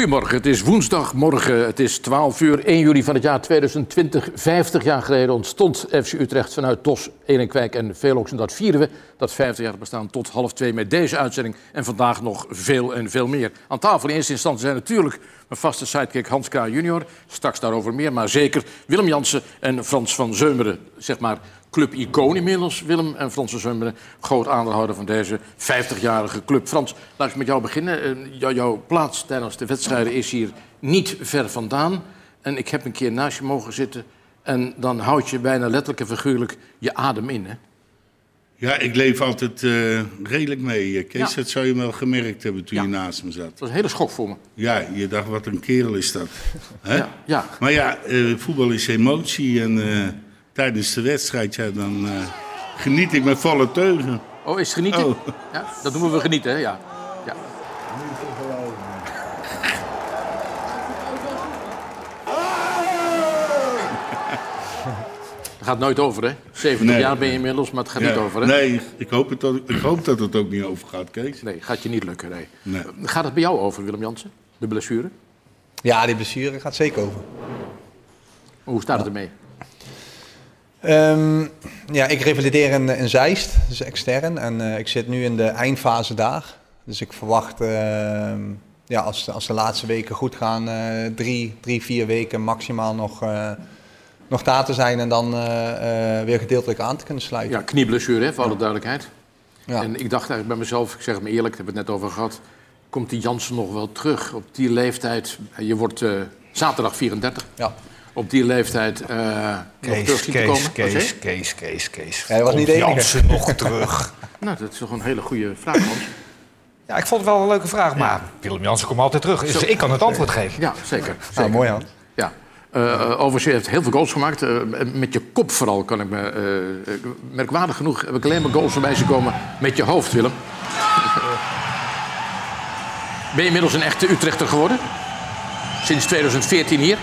Goedemorgen, het is woensdagmorgen, het is 12 uur, 1 juli van het jaar 2020. 50 jaar geleden ontstond FC Utrecht vanuit TOS, Elenkwijk en Velox. En dat vieren we, dat 50 jaar bestaan, tot half twee met deze uitzending. En vandaag nog veel en veel meer. Aan tafel in eerste instantie zijn natuurlijk mijn vaste sidekick Hans K. junior. Straks daarover meer, maar zeker Willem Jansen en Frans van Zeumeren. Zeg maar club-icoon inmiddels, Willem en Frans van. Groot aandeelhouder van deze 50-jarige club. Frans, laat ik met jou beginnen. Eh, jou- jouw plaats tijdens de wedstrijden is hier niet ver vandaan. En ik heb een keer naast je mogen zitten. En dan houd je bijna letterlijk en figuurlijk je adem in. Hè? Ja, ik leef altijd eh, redelijk mee. Eh, Kees, Ja. dat zou je wel gemerkt hebben toen Ja. je naast me zat. Dat was een hele schok voor me. Ja, je dacht, wat een kerel is dat. Ja, ja. Maar ja, voetbal is emotie. En tijdens de wedstrijd, ja, dan eh, geniet ik met volle teugen. Oh, is genieten? Oh. Ja, dat noemen we genieten, hè? Ja. ja. Het gaat nooit over, hè? 70 Nee. jaar ben je inmiddels, maar het gaat niet over, hè? Nee, ik hoop, het, ook- ik hoop dat het ook niet overgaat, Kees. Nee, gaat je niet lukken, nee. Nee. Gaat het bij jou over, Willem Jansen? De blessure? Ja, die blessure gaat zeker over. Hoe staat het ermee? Ehm, ja, ik revalideer in, in Zeist, dus extern. En eh, ik zit nu in de eindfase daar. Dus ik verwacht, ehm, ja, als, de- als de laatste weken goed gaan, eh, drie, drie, vier weken maximaal nog, eh, nog daar te zijn. En dan weer gedeeltelijk aan te kunnen sluiten. Ja, knieblessure, hè, voor alle duidelijkheid. Ja. En ik dacht eigenlijk bij mezelf, ik zeg het me eerlijk, daar hebben we het net over gehad. Komt die Jansen nog wel terug op die leeftijd? Je wordt zaterdag 34. Ja. Op die leeftijd eh nog terug Kees, zien te komen? Kees, Kees? Kees, Kees, Kees. Hij was niet de enige. Nog terug. Nou, dat is toch een hele goede vraag, Hans. Ja, ik vond het wel een leuke vraag, maar Willem Jansen komt altijd terug. Dus ik kan het antwoord geven. Ja, zeker. Ah, zeker. mooi aan. Ja. Eh, eh, overigens, je heeft heel veel goals gemaakt. Eh, met je kop vooral, kan ik me... merkwaardig genoeg heb ik alleen maar goals voorbij zien komen met je hoofd, Willem. Ben je inmiddels een echte Utrechter geworden? Sinds 2014 hier?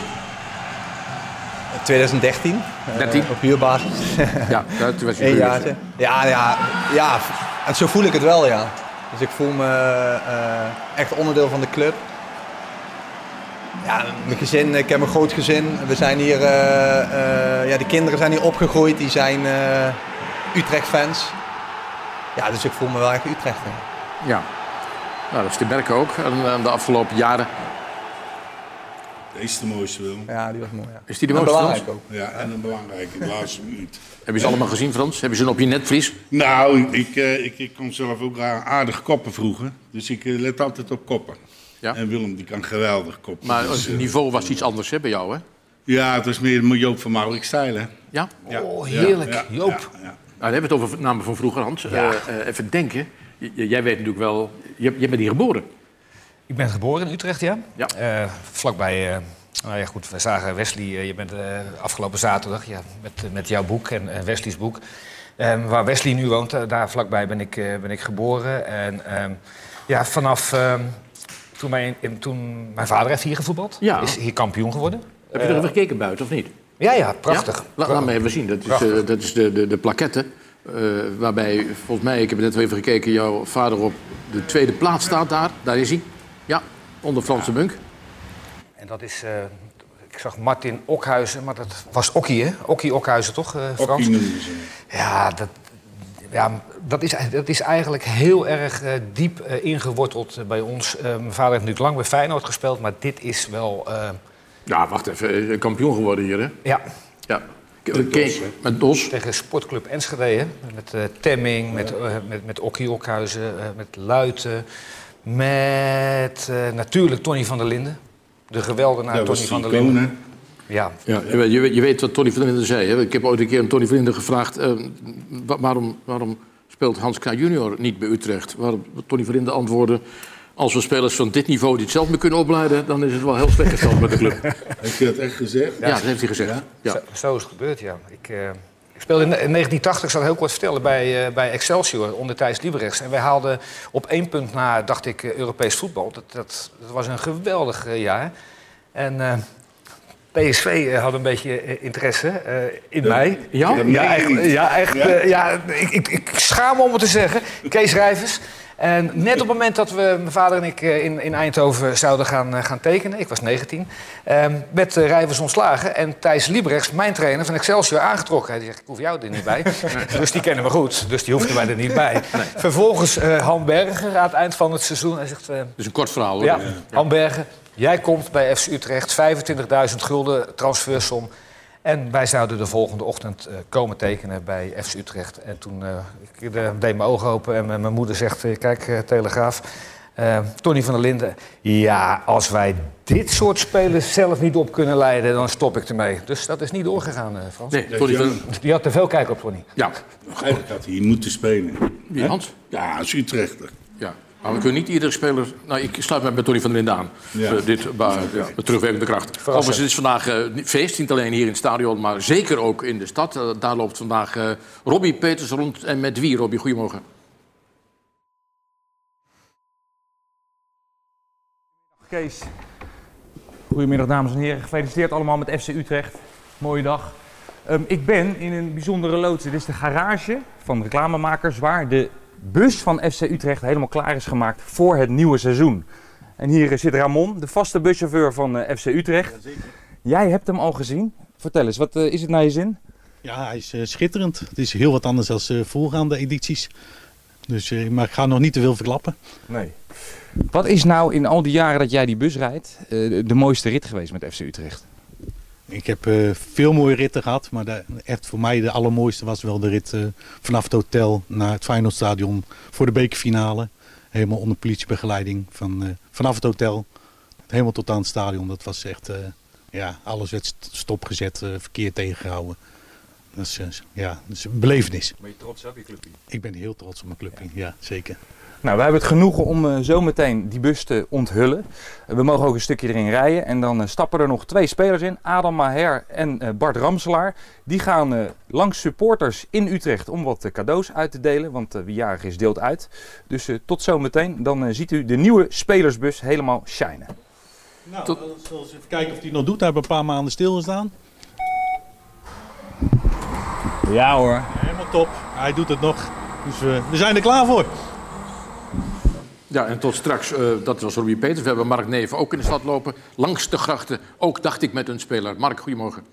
2013, eh, 13? op huurbasis. Ja, dat was je Eén jaartje. Ja, ja, ja, en zo voel ik het wel, ja. Dus ik voel me eh, echt onderdeel van de club. Ja, mijn gezin, ik heb een groot gezin. We zijn hier, eh, eh, ja, de kinderen zijn hier opgegroeid, die zijn eh, Utrecht-fans. Ja, dus ik voel me wel echt Utrechter. Ja. Nou, dat is de Berken ook aan de afgelopen jaren. Deze is de mooiste, Willem. Ja, die was mooi. Ja. Is die de mooiste, belangrijk ook. Ja, en een belangrijke, de laatste minuut. Heb je ze allemaal gezien, Frans? Heb je ze op je netvlies? Nou, ik, ik, eh, ik, ik kon zelf ook aardig koppen vroeger. Dus ik eh, let altijd op koppen. Ja. En Willem, die kan geweldig koppen. Maar Dus, het eh, niveau was iets anders hè, bij jou, hè? Ja, het was meer Joop van Maurik stijl, hè? Ja? Ja. Oh, heerlijk. ja, Joop. ja, ja. Nou, dan hebben we het over namen van vroeger, Hans. Eh, eh, even denken. J- jij weet natuurlijk wel... Je, je bent hier geboren. Ik ben geboren in Utrecht, ja. Ja. Eh, vlakbij, eh, nou ja goed, we zagen Wesley, eh, je bent afgelopen zaterdag ja, met, met jouw boek en, Wesley's boek. Ehm, waar Wesley nu woont, daar vlakbij ben ik, ben ik geboren. En ehm, ja, vanaf ehm, toen, mijn, toen mijn vader heeft hier gevoetbald, Ja. is hier kampioen geworden. Heb je er even gekeken buiten, of niet? Ja, ja, prachtig. Ja? La- laat me even zien. Dat is, Prachtig. dat is de, de, de plaquette. waarbij, volgens mij, ik heb net even gekeken... jouw vader op de tweede plaats staat daar. Daar is hij. Ja, onder Frans de Munk. En dat is, eh, ik zag Martin Okhuizen, maar dat was Okkie, hè? Okkie Okhuizen, toch, eh, Frans? Okkie noemden ze. Ja, dat, ja dat, is, dat is eigenlijk heel erg eh, diep eh, ingeworteld bij ons. Eh, mijn vader heeft natuurlijk lang bij Feyenoord gespeeld, maar dit is wel... eh, Ja, wacht even. Kampioen geworden hier, hè? ja, Ja. Met Dos. tegen Sportclub Enschede, hè? met eh, Temming, met, met, met Okkie Okhuizen, eh, met Luiten... met eh, natuurlijk Tony van der Linden. De geweldenaar Dat Tony van der Linden. hè? Ja, Ja, je, weet- je, weet- je weet wat Tony van der Linden zei. Hè? Ik heb ooit een keer aan Tony van der Linden gevraagd... eh, wa- waarom, waarom speelt Hans Kraaij junior niet bij Utrecht? Waarop Tony van der Linden antwoordde... als we spelers van dit niveau die het zelf meer kunnen opleiden... dan is het wel heel slecht gesteld met de club. Ja, Heb je dat echt gezegd? dat heeft hij gezegd. Ja. Zo, zo is het gebeurd, ja. Ik, eh, ik speelde in, in 1980, ik zal het heel kort vertellen, bij, eh, bij Excelsior onder Thijs Lieberechts. En wij haalden op één punt na, dacht ik, eh, Europees voetbal. Dat, dat, dat was een geweldig eh, jaar. En eh, PSV had een beetje interesse eh, in mij. Ja? Ja, echt. je niet. Ja, echt Ja? ja, ik, ik, ik schaam me om het te zeggen. Kees Rijvers. En net op het moment dat we, mijn vader en ik, eh, in, in Eindhoven zouden gaan, eh, gaan tekenen, ik was 19, ehm, werd uh, Rijvers ontslagen. En Thijs Liebrechts, mijn trainer van Excelsior, aangetrokken. Hij zegt, ik hoef jou er niet bij. dus die kennen we goed, dus die hoefde mij er niet bij. Vervolgens uh, Han Berger aan het eind van het seizoen. Hij zegt, uh, dus een kort verhaal hoor. Ja, Han Berger, jij komt bij FC Utrecht, 25.000 gulden transfersom. En wij zouden de volgende ochtend uh, komen tekenen bij FC Utrecht. En toen uh, ik uh, deed mijn ogen open en mijn moeder zegt... kijk, Telegraaf, Tony van der Linden... ja, als wij dit soort spelers zelf niet op kunnen leiden... dan stop ik ermee. Dus dat is niet doorgegaan, Frans. Nee, Tony van... Die had te veel kijk op Tony. Ja. Eigenlijk had hij hier moeten spelen. Wie, Hans? Ja, als Utrechter. Maar we kunnen niet iedere speler... Nou, ik sluit me bij Tony van der Linden aan. Ja. Uh, dit, uh, ja. met terugwerkende kracht. Overigens, het is vandaag uh, feest. Niet alleen hier in het stadion, maar zeker ook in de stad. daar loopt vandaag Robbie Peters rond. En met wie, Robbie? Goedemorgen. Kees. Goedemiddag, dames en heren. Gefeliciteerd allemaal met FC Utrecht. Mooie dag. Um, ik ben in een bijzondere loods. Dit is de garage van reclamemakers... waar de bus van FC Utrecht helemaal klaar is gemaakt voor het nieuwe seizoen. En hier zit Ramon, de vaste buschauffeur van uh, FC Utrecht. Jij hebt hem al gezien. Vertel eens, wat uh, is het naar je zin? Ja, hij is uh, schitterend. Het is heel wat anders dan voorgaande edities. Dus, maar ik ga nog niet te veel verklappen. Nee. Wat is nou in al die jaren dat jij die bus rijdt de mooiste rit geweest met FC Utrecht? Ik heb uh, veel mooie ritten gehad, maar de, echt voor mij de allermooiste was wel de rit uh, vanaf het hotel naar het Feyenoordstadion voor de bekerfinale. Helemaal onder politiebegeleiding van, uh, vanaf het hotel, helemaal tot aan het stadion. Dat was echt, ja, alles werd stopgezet, verkeer tegengehouden. Dat is, ja, dat is een belevenis. Ben je trots op je clubje? Ik ben heel trots op mijn clubje, ja, ja zeker. Nou, we hebben het genoegen om uh, zo meteen die bus te onthullen. Uh, we mogen ook een stukje erin rijden. En dan uh, stappen er nog twee spelers in. Adam Maher en Bart Ramselaar. Die gaan langs supporters in Utrecht om wat cadeaus uit te delen. Want wie jarig is, deelt uit. Dus tot zo meteen. Dan ziet u de nieuwe spelersbus helemaal shinen. Nou, tot... we eens even kijken of hij nog doet. Hij heeft een paar maanden stilgestaan. Ja hoor. Helemaal top. Hij doet het nog. Dus we zijn er klaar voor. Ja, en tot straks, uh, dat was Robbie Peters. We hebben Mark Neven ook in de stad lopen. Langs de grachten, ook dacht ik met een speler. Mark, goedemorgen.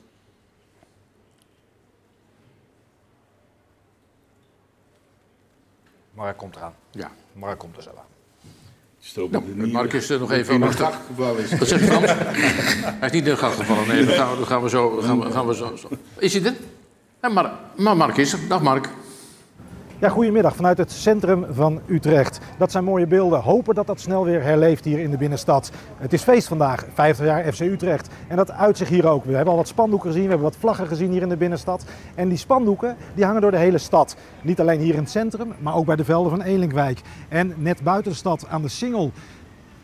Mark komt eraan. Ja. Mark komt er zo aan. Nou, Mark is er nog even aan de Wat zegt Frans? hij is niet in de gat gevallen. Nee, dan gaan we, dan gaan we zo. Gaan we, gaan we zo, zo. Is hij er? Ja, maar, maar Mark is er. Dag Mark. Ja, goedemiddag vanuit het centrum van Utrecht. Dat zijn mooie beelden. Hopen dat dat snel weer herleeft hier in de binnenstad. Het is feest vandaag, 50 jaar FC Utrecht. En dat uit zich hier ook. We hebben al wat spandoeken gezien, we hebben wat vlaggen gezien hier in de binnenstad. En die spandoeken die hangen door de hele stad. Niet alleen hier in het centrum, maar ook bij de velden van Elinkwijk. En net buiten de stad aan de Singel.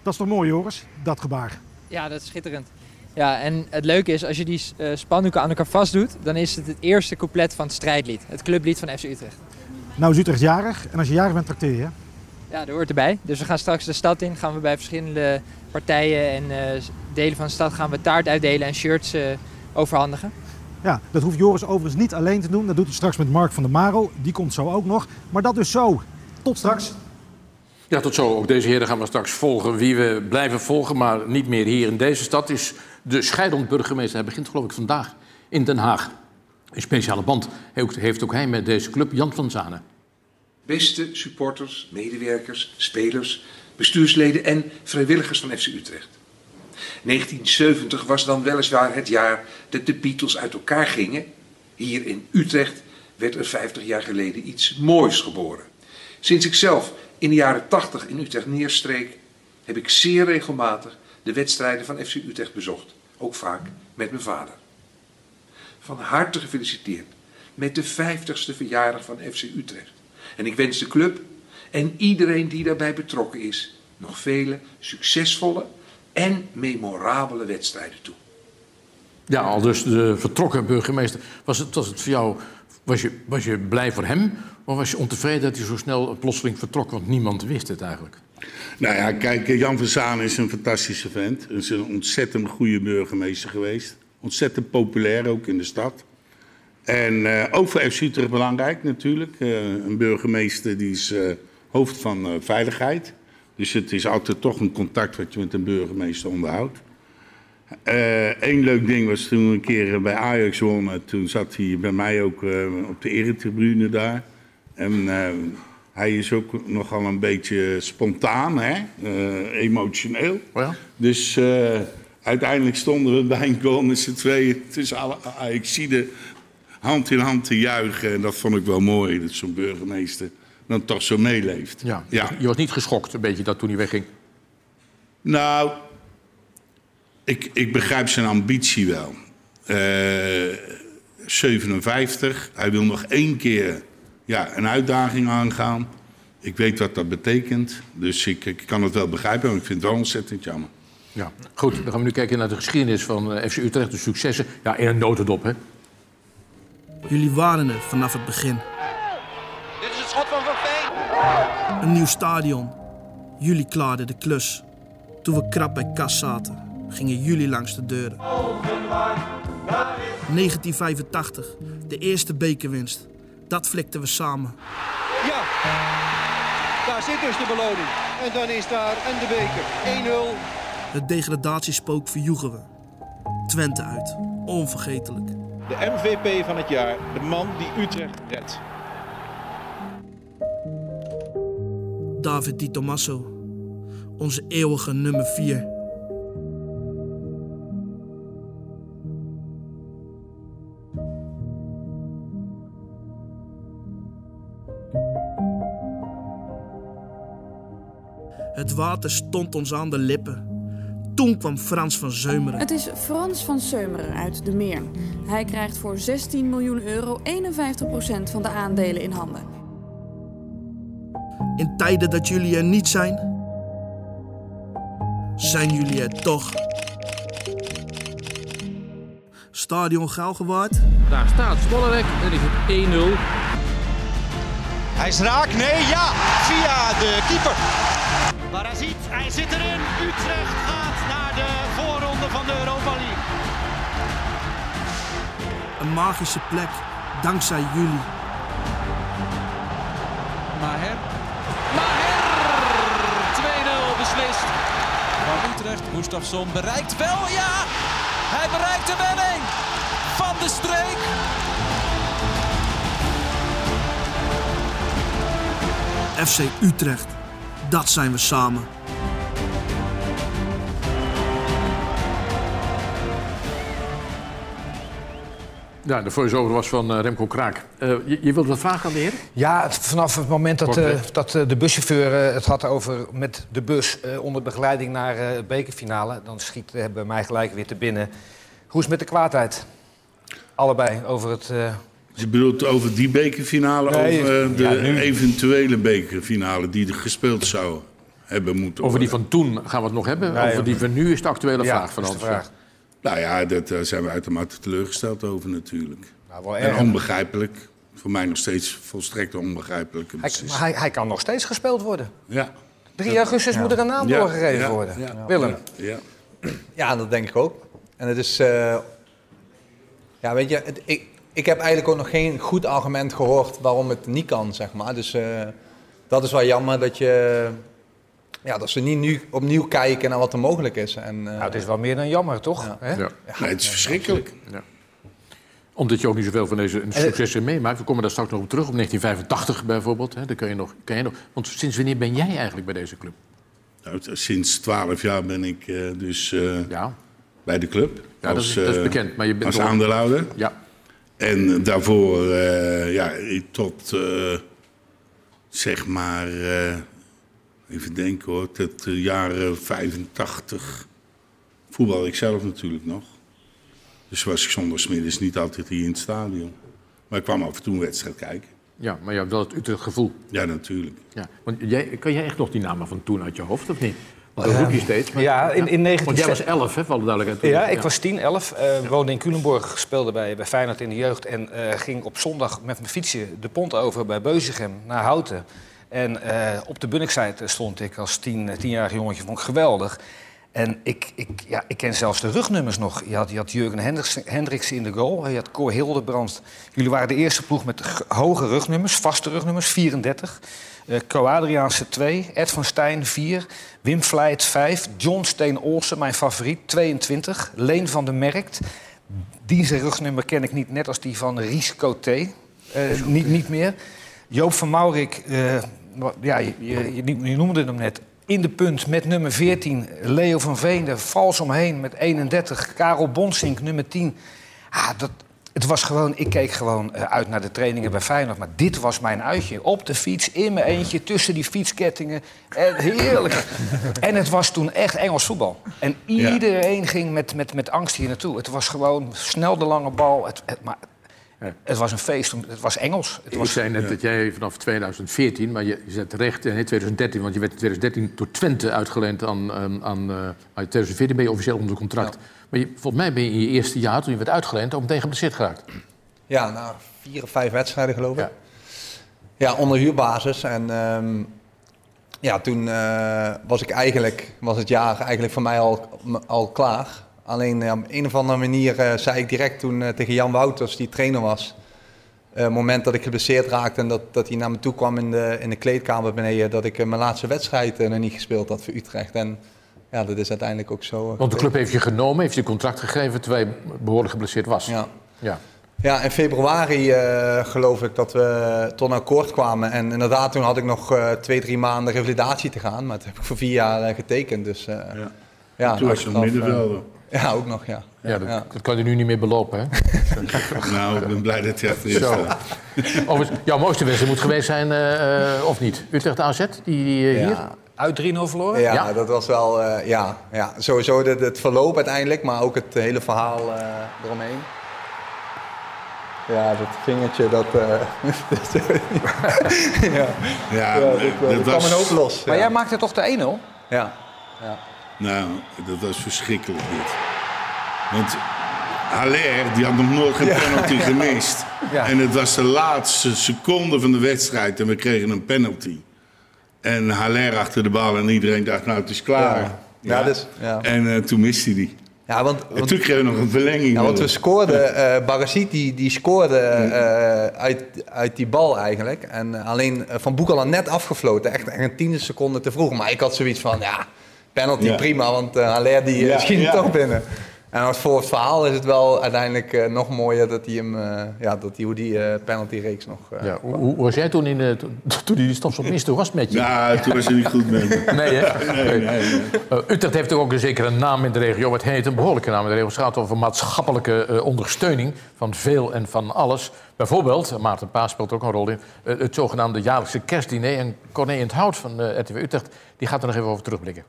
Dat is toch mooi Joris, dat gebaar? Ja, dat is schitterend. Ja, en het leuke is, als je die uh, spandoeken aan elkaar vastdoet, dan is het het eerste couplet van het strijdlied. Het clublied van FC Utrecht. Nou is Utrecht jarig en als je jarig bent trakteer je. Ja, dat hoort erbij. Dus we gaan straks de stad in, gaan we bij verschillende partijen en uh, delen van de stad gaan we taart uitdelen en shirts uh, overhandigen. Ja, dat hoeft Joris overigens niet alleen te doen. Dat doet hij straks met Mark van der Marel. Die komt zo ook nog. Maar dat dus zo. Tot straks. Ja, tot zo. Ook deze heren gaan we straks volgen. Wie we blijven volgen, maar niet meer hier in deze stad, is de scheidend burgemeester. Hij begint geloof ik vandaag in Den Haag. Een speciale band heeft ook hij met deze club, Jan van Zanen. Beste supporters, medewerkers, spelers, bestuursleden en vrijwilligers van FC Utrecht. 1970 was dan weliswaar het jaar dat de Beatles uit elkaar gingen. Hier in Utrecht werd er 50 jaar geleden iets moois geboren. Sinds ik zelf in de jaren 80 in Utrecht neerstreek, heb ik zeer regelmatig de wedstrijden van FC Utrecht bezocht. Ook vaak met mijn vader. Van harte gefeliciteerd met de 50ste verjaardag van FC Utrecht. En ik wens de club en iedereen die daarbij betrokken is nog vele succesvolle en memorabele wedstrijden toe. Ja, al dus de vertrokken burgemeester. Was het, was het voor jou, was je, was je blij voor hem? Of was je ontevreden dat hij zo snel plotseling vertrok? Want niemand wist het eigenlijk. Nou ja, kijk, Jan van Zaan is een fantastische vent. Is een ontzettend goede burgemeester geweest. Ontzettend populair ook in de stad. En uh, ook voor FC Utrecht belangrijk natuurlijk. Uh, een burgemeester die is uh, hoofd van eh, veiligheid. Dus het is altijd toch een contact wat je met een burgemeester onderhoudt. Eén leuk ding was toen we een keer bij Ajax wonnen. Toen zat hij bij mij ook eh, op de eretribune daar. En eh, hij is ook nogal een beetje spontaan, hè? Eh, emotioneel. Ja. Dus eh, uiteindelijk stonden we bij een goal met z'n tweeën tussen alle Ajaxiden hand in hand te juichen. En dat vond ik wel mooi, dat zo'n burgemeester dan toch zo meeleeft. Ja. ja. Je was niet geschokt, een beetje, dat toen hij wegging. Nou, ik, ik begrijp zijn ambitie wel. Eh, 57, hij wil nog één keer ja, een uitdaging aangaan. Ik weet wat dat betekent, dus ik, ik kan het wel begrijpen, maar ik vind het wel ontzettend jammer. Ja. Goed, dan gaan we nu kijken naar de geschiedenis van eh, FC Utrecht, de successen. Ja, in een notendop, hè. Jullie waren er vanaf het begin. Dit is het schot van Van Veen. Een nieuw stadion. Jullie klaarden de klus. Toen we krap bij kas zaten, gingen jullie langs de deuren. 1985, de eerste bekerwinst. Dat flikten we samen. Ja, daar zit dus de beloning. En dan is daar en de beker. 1-0. Het degradatiespook verjoegen we. Twente uit. Onvergetelijk. De MVP van het jaar, de man die Utrecht redt. David Di Tommaso. Onze eeuwige nummer 4. Het water stond ons aan de lippen. Toen kwam Frans van Zeumeren. Het is Frans van Seumeren uit De Meer. Hij krijgt voor 16 miljoen euro 51% van de aandelen in handen. In tijden dat jullie er niet zijn, zijn jullie er toch. Stadion Gaalgewaard. Daar staat Smollerek en is het 1-0. Hij is raak. Nee, ja. Via de keeper. Barazit, hij zit erin. Utrecht gaat de Europa League. Een magische plek, dankzij jullie. Maher. Maher! 2-0 beslist. Van Utrecht, Gustafsson bereikt wel, ja! Hij bereikt de winning van de streek. FC Utrecht, dat zijn we samen. Ja, de voice-over was van eh, Remco Kraak. Eh, je, je wilt wat vragen aan de heer? Ja, het- vanaf het moment dat, eh, dat de buschauffeur het had over met de bus eh, onder begeleiding naar eh, het bekerfinale, dan schiet bij mij gelijk weer te binnen. Hoe is het met de kwaadheid? Allebei over het. eh, Je bedoelt over die bekerfinale, Nee, over de ja, nu. eventuele bekerfinale die er gespeeld zou hebben moeten Over die van toen gaan we het nog hebben. Nee, over die van nu is de actuele Ja, vraag van ons. Nou ja, daar daar zijn we uitermate teleurgesteld over natuurlijk. Nou, wel en onbegrijpelijk. Voor mij nog steeds volstrekt onbegrijpelijke hij, maar hij, hij kan nog steeds gespeeld worden. Ja. 3 augustus moet er een naam Ja, doorgegeven ja, worden. ja. Willem. Ja. Ja, dat denk ik ook. En het is. eh, ja, weet je, het- ik, ik heb eigenlijk ook nog geen goed argument gehoord waarom het niet kan, zeg maar. Dus eh, dat is wel jammer dat je. Ja, dat ze niet nu opnieuw kijken naar wat er mogelijk is. En, eh, Nou, het is wel meer dan jammer, toch? Hè? Ja. Nee, het is verschrikkelijk. Ja. Omdat je ook niet zoveel van deze Eh, successen meemaakt. We komen daar straks nog op terug, op 1985 bijvoorbeeld. Hè. Daar kun je nog, kan je nog, want sinds wanneer ben jij eigenlijk bij deze club? Nou, sinds twaalf jaar ben ik eh, dus eh, Ja. bij de club. Ja, dat is- dat is bekend, maar je bent als toch- aandeelhouder. Ja. En daarvoor, eh, ja, tot, eh, zeg maar, eh, even denken hoor, tot de jaren 85 voetbal ik zelf natuurlijk nog. Dus was ik zondagsmiddags niet altijd hier in het stadion. Maar ik kwam af en toe een wedstrijd kijken. Ja, maar je hebt wel het Utrecht gevoel. Ja, natuurlijk. Ja. Want jij, kan jij echt nog die namen van toen uit je hoofd, of niet? Want dat roep je steeds. maar- Ja, in, in 19... Want jij was 11, hè, voor alle duidelijkheid. Ja, ik was 10, 11. eh, woonde in Culemborg, speelde bij, bij Feyenoord in de jeugd... en eh, ging op zondag met mijn fietsje de pont over bij Beuzegem naar Houten. En eh, op de Bunnikzijde stond ik als tien, tienjarig jongetje, vond ik geweldig. En ik, ik, ja, ik ken zelfs de rugnummers nog. Je had, je had Jurgen Hendricks in de goal. Je had Cor Hildebrand. Jullie waren de eerste ploeg met hoge rugnummers, vaste rugnummers, 34. Eh Co Adriaanse 2, Ed van Stijn 4, Wim Vlijt 5, John Steen Olsen, mijn favoriet, 22. Leen van der Merkt. Die rugnummer ken ik niet, net als die van Ries. Eh, niet, niet meer. Joop van Maurik, eh, wa- ja, je, je, je- noemde hem net. In de punt met nummer 14. Leo van Veende, vals omheen met 31. Karel Bonsink, nummer 10. Ah, dat, het was gewoon, ik keek gewoon eh, uit naar de trainingen bij Feyenoord. Maar dit was mijn uitje. Op de fiets, in mijn eentje, tussen die fietskettingen. En heerlijk. en het was toen echt Engels voetbal. En iedereen ging met, met, met angst hier naartoe. Het was gewoon snel de lange bal. Het, het, maar het was een feest. Het was Engels. Het Ik was, zei net dat jij vanaf 2014, maar je, je zet terecht, eh, nee 2013, want je werd in 2013 door Twente uitgeleend aan, aan, aan eh, uit 2014 ben je officieel onder contract. Maar je, volgens mij ben je in je eerste jaar, toen je werd uitgeleend, ook meteen geblesseerd geraakt. Ja, na vier of vijf wedstrijden geloof ik. Ja, onder huurbasis. En ehm, ja, toen eh, was ik eigenlijk, was het jaar eigenlijk voor mij al, al klaar. Alleen ja, op een of andere manier eh, zei ik direct toen eh, tegen Jan Wouters, die trainer was. eh, het moment dat ik geblesseerd raakte en dat, dat hij naar me toe kwam in de, in de kleedkamer beneden, dat ik mijn laatste wedstrijd nog niet gespeeld had voor Utrecht. En ja, dat is uiteindelijk ook zo. Want de club heeft je genomen, heeft je contract gegeven terwijl je behoorlijk geblesseerd was. Ja. ja. Ja, in februari eh, geloof ik dat we tot een akkoord kwamen. En inderdaad, toen had ik nog eh, twee, drie maanden revalidatie te gaan. Maar dat heb ik voor vier jaar getekend. Dus, eh, ja. Toen was je middenvelder. Eh, ja, ook nog, ja. Ja, dat, dat kan je nu niet meer belopen, hè? nou, ik ben blij dat je achterin Zo. staat. Overigens, jouw mooiste wedstrijd moet geweest zijn, eh, eh, of niet? Utrecht AZ, die, die eh, hier? Ja. Uit 3-0 verloren? Ja, dat was wel, eh, ja, ja, sowieso het, het verloop uiteindelijk, maar ook het hele verhaal eh, eromheen. Ja, dat vingertje, dat... eh, ja, Ja, dat, eh, dat kwam was- een hoop los. Maar ja. jij maakte toch de 1-0? Ja. ja. Nou, dat was verschrikkelijk dit. Want Haller, die had nog nooit geen Ja. penalty gemist. Ja. En het was de laatste seconde van de wedstrijd en we kregen een penalty. En Haller achter de bal en iedereen dacht, nou het is klaar. Ja. Ja, dus, ja. En eh, toen miste hij. Ja, want, En toen kregen we nog een verlenging. Ja, want we scoorden, Barasit die, die scoorde eh, uit, uit die bal eigenlijk. En alleen Van Boekel had net afgefloten, echt, echt een tiende seconde te vroeg. Maar ik had zoiets van, ja, penalty prima, want eh Haller die schiet toch binnen. En als voor het verhaal is het wel uiteindelijk eh, nog mooier dat hij hem, eh, ja, dat hij, hoe die eh penalty-reeks nog... eh, Ja, hoe, hoe was jij toen, in, de, toen, toen die stofschop miste? Hoe was het met je? Ja, toen was hij niet goed met me. Nee, hè? Nee, nee, nee. Utrecht heeft ook een zekere naam in de regio. Het heet een behoorlijke naam in de regio. Het gaat over maatschappelijke eh, ondersteuning van veel en van alles. Bijvoorbeeld, Maarten Paas speelt er ook een rol in, het zogenaamde jaarlijkse kerstdiner. En Corné in het Hout van eh, RTV Utrecht, die gaat er nog even over terugblikken.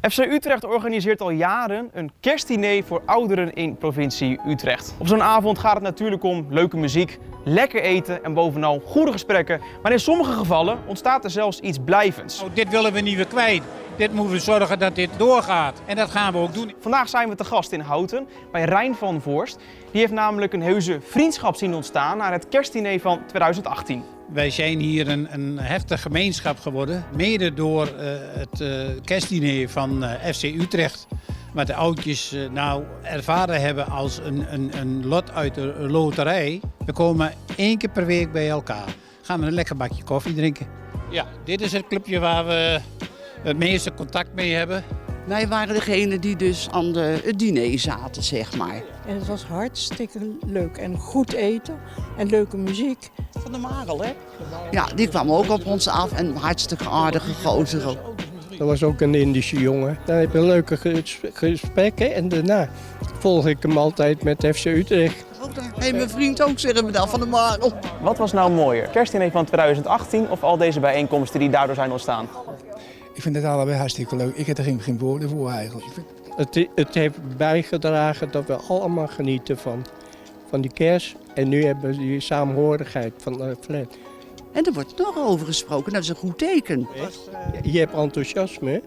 FC Utrecht organiseert al jaren een kerstdiner voor ouderen in provincie Utrecht. Op zo'n avond gaat het natuurlijk om leuke muziek, lekker eten en bovenal goede gesprekken. Maar in sommige gevallen ontstaat er zelfs iets blijvends. Oh, dit willen we niet weer kwijt. Dit moeten we zorgen dat dit doorgaat. En dat gaan we ook doen. Vandaag zijn we te gast in Houten bij Rijn van Voorst. Die heeft namelijk een heuse vriendschap zien ontstaan naar het kerstdiner van 2018. Wij zijn hier een, een heftige gemeenschap geworden. Mede door eh, het eh, kerstdiner van eh, FC Utrecht. Wat de oudjes nou ervaren hebben als een, een, een lot uit de loterij. We komen één keer per week bij elkaar. Gaan we een lekker bakje koffie drinken. Ja, dit is het clubje waar we het meeste contact mee hebben. Wij waren degene die dus aan de, het diner zaten, zeg maar. En het was hartstikke leuk en goed eten en leuke muziek. Van de Marel, hè? Ja, die kwam ook op ons af en hartstikke aardige gozer ook. Dat was ook een Indische jongen. Dan heb je leuke ges- gesprekken en daarna volg ik hem altijd met FC Utrecht. Hé, mijn vriend ook, zeggen we dan, van de Marel. Wat was nou mooier? Kerstdiner van 2018 of al deze bijeenkomsten die daardoor zijn ontstaan? Ik vind het allebei hartstikke leuk. Ik heb er geen, geen woorden voor eigenlijk. Ik vind- Het, het heeft bijgedragen dat we allemaal genieten van, van die kerst. En nu hebben we die saamhorigheid van de flat. En er wordt nog over gesproken, dat is een goed teken. Je hebt enthousiasme.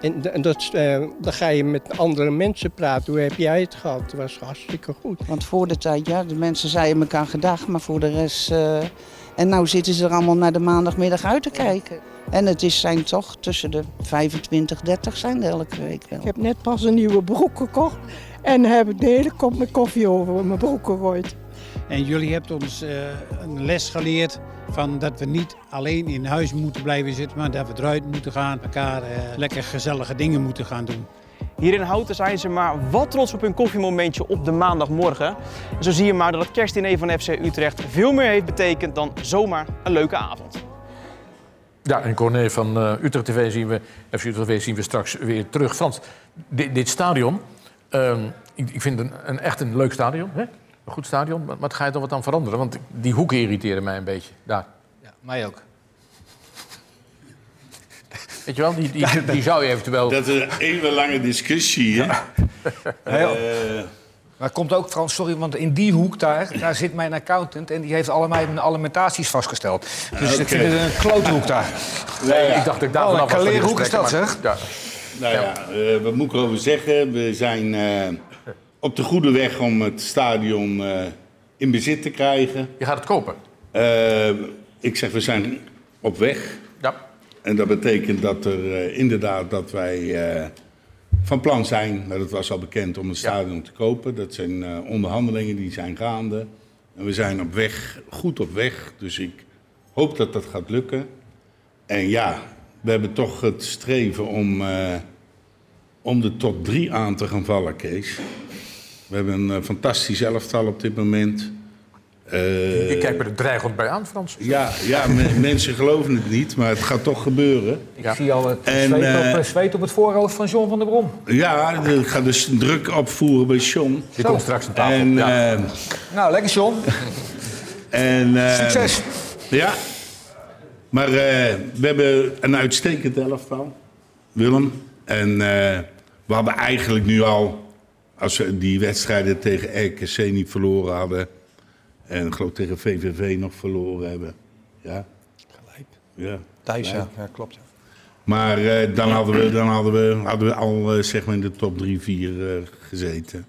En, dat, eh, dan ga je met andere mensen praten. Hoe heb jij het gehad? Het was hartstikke goed. Want voor de tijd, ja, de mensen zeiden elkaar gedag, maar voor de rest eh, En nou zitten ze er allemaal naar de maandagmiddag uit te kijken. En het is, zijn toch tussen de 25, 30 zijn er elke week wel. Ik heb net pas een nieuwe broek gekocht en heb ik de hele kop met koffie over mijn broek gegooid. En jullie hebben ons eh, een les geleerd van dat we niet alleen in huis moeten blijven zitten, maar dat we eruit moeten gaan, elkaar eh, lekker gezellige dingen moeten gaan doen. Hier in Houten zijn ze maar wat trots op hun koffiemomentje op de maandagmorgen. En zo zie je maar dat het kerstdiner van FC Utrecht veel meer heeft betekend dan zomaar een leuke avond. Ja, en Corné van eh, Utrecht TV zien we, FC Utrecht TV zien we straks weer terug. Frans, dit, dit stadion, ehm, ik, ik vind het een, een, echt een leuk stadion. Hè? Een goed stadion, maar, maar het ga je toch wat aan veranderen? Want die hoeken irriteren mij een beetje, daar. Ja, mij ook. Weet je wel, die, die, die zou je eventueel... Dat is een even lange discussie, hè? Eh, Maar komt ook trouwens, sorry, want in die hoek daar, daar zit mijn accountant en die heeft allemaal mijn alimentaties vastgesteld. Dus ik Oké. vind het een klote hoek daar. Nee, Ik dacht dat ik daar Oh, vanaf een was die kaleerhoek is dat, gesprekken, maar- Nou ja, eh, wat moet ik erover zeggen? We zijn eh, op de goede weg om het stadion eh, in bezit te krijgen. Je gaat het kopen? Ik zeg, we zijn op weg. En dat betekent dat er eh, inderdaad dat wij eh, van plan zijn, maar dat was al bekend, om het stadion te kopen. Dat zijn eh, onderhandelingen die zijn gaande. En we zijn op weg, goed op weg. Dus ik hoop dat dat gaat lukken. En ja, we hebben toch het streven om, om de top drie aan te gaan vallen, Kees. We hebben een fantastisch elftal op dit moment. Eh, Je kijkt me er dreigend bij aan, Frans. ja, ja me- mensen geloven het niet, maar het gaat toch gebeuren. Ik zie al het En, zweet, eh, op, eh, zweet op het voorhoofd van John van der Brom. Ja, ik ga dus druk opvoeren bij John. Die komt straks aan tafel. En, ja. eh, Nou, lekker John. en, eh, Succes. Ja. Maar eh, we hebben een uitstekend elftal, Willem. En eh, we hadden eigenlijk nu al, als we die wedstrijden tegen RKC niet verloren hadden... en ik geloof tegen VVV nog verloren hebben. Ja. Gelijk. Ja. Thuis, ja. klopt. Ja. Maar eh, dan, hadden we, dan hadden we, hadden we al eh, zeg maar in de top 3, 4 eh, gezeten.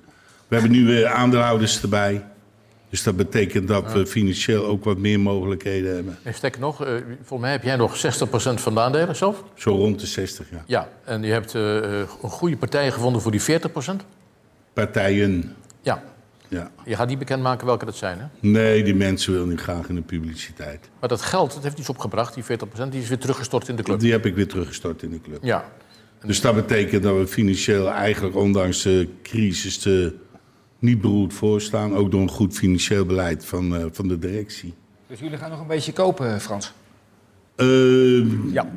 We hebben nu weer aandeelhouders erbij. Dus dat betekent dat we financieel ook wat meer mogelijkheden hebben. En sterker nog, eh, volgens mij heb jij nog 60% van de aandelen zelf. Zo rond de 60, ja. Ja, en je hebt eh, een goede partij gevonden voor die 40%. Partijen. Ja. Ja. Je gaat niet bekendmaken welke dat zijn, hè? Nee, die mensen willen niet graag in de publiciteit. Maar dat geld, dat heeft iets opgebracht, die 40%, die is weer teruggestort in de club. Die heb ik weer teruggestort in de club. Ja. Dus dat betekent dat we financieel eigenlijk ondanks de crisis er niet beroerd voor staan. Ook door een goed financieel beleid van, eh, van de directie. Dus jullie gaan nog een beetje kopen, Frans? Eh, Ja.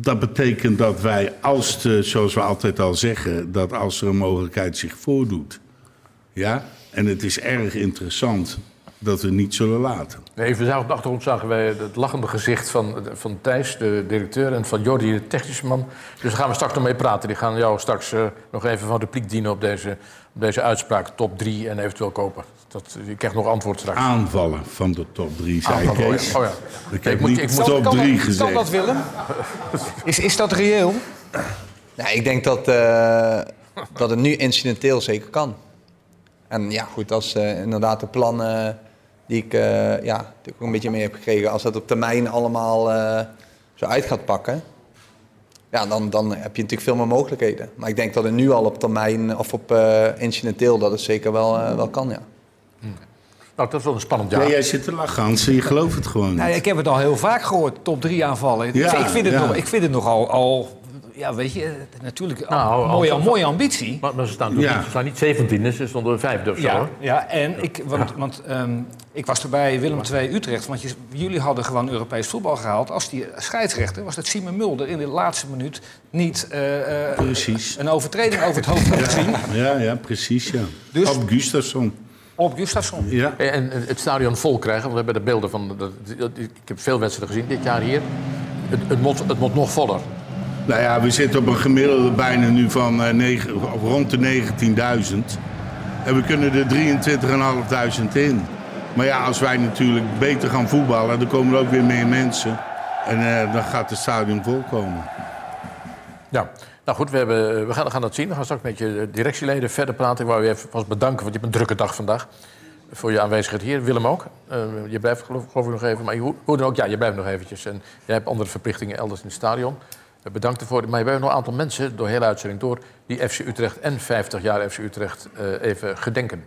Dat betekent dat wij, als de, zoals we altijd al zeggen, dat als er een mogelijkheid zich voordoet, ja, en het is erg interessant, dat we niet zullen laten. Zagen op de achtergrond zagen wij het lachende gezicht van, van Thijs, de directeur, en van Jordi, de technische man. Dus daar gaan we straks nog mee praten. Die gaan jou straks eh, nog even van repliek dienen op deze, op deze uitspraak. Top 3 en eventueel kopen. Dat, je krijgt nog antwoord straks. Aanvallen van de top 3, zei oh ja. Kees. Oh ja. Ik moet- niet ik moet- top Kan 3 dat- gezegd. Kan dat, Willem? Is, is dat reëel? Nee, ik denk dat, eh, dat het nu incidenteel zeker kan. En ja, goed, als eh, inderdaad de plannen die ik, eh, ja, die ik ook een beetje mee heb gekregen, als dat op termijn allemaal eh, zo uit gaat pakken, ja, dan, dan heb je natuurlijk veel meer mogelijkheden. Maar ik denk dat het nu al op termijn of op eh, incidenteel dat het zeker wel, wel kan, ja. Nou, dat is wel een spannend Ja, jaar. jij zit te lachen, Hans. Je gelooft het gewoon niet. Nou, ik heb het al heel vaak gehoord, top 3 aanvallen. Ja, ik, vind het ja. nog, ik vind het nogal al, ja, weet je, natuurlijk Nou, een mooie, mooie ambitie. Maar, maar ze staan, Ja. niet, ze staan niet 17e, ze stonden vijfde of zo. Ja, hoor. ja, en ik, want, want ehm, ik was er bij Willem II Utrecht. Want je, jullie hadden gewoon Europees voetbal gehaald. Als die scheidsrechter was dat Simon Mulder in de laatste minuut niet eh, eh, Precies. een overtreding over het hoofd had gezien. Ja, ja, precies, ja. Dus- Op Gustafsson. Op Gustafsson. Ja. En, het stadion vol krijgen, want we hebben de beelden van... ik heb veel wedstrijden gezien dit jaar hier. Het, het, moet, het moet nog voller. Nou ja, we zitten op een gemiddelde bijna nu van eh, rond de 19.000. En we kunnen er 23.500 in. Maar ja, als wij natuurlijk beter gaan voetballen, dan komen er ook weer meer mensen. En eh, dan gaat het stadion volkomen. Ja, nou goed, we, hebben, we gaan, gaan dat zien. We gaan straks met je directieleden verder praten. Ik wou je even bedanken, want je hebt een drukke dag vandaag. voor je aanwezigheid hier. Willem ook. Je blijft geloof, geloof ik nog even. Maar hoe, hoe dan ook, ja, je blijft nog eventjes. En jij hebt andere verplichtingen elders in het stadion. Bedankt ervoor. Maar we hebben nog een aantal mensen door de hele uitzending door... die FC Utrecht en 50 jaar FC Utrecht uh, even gedenken.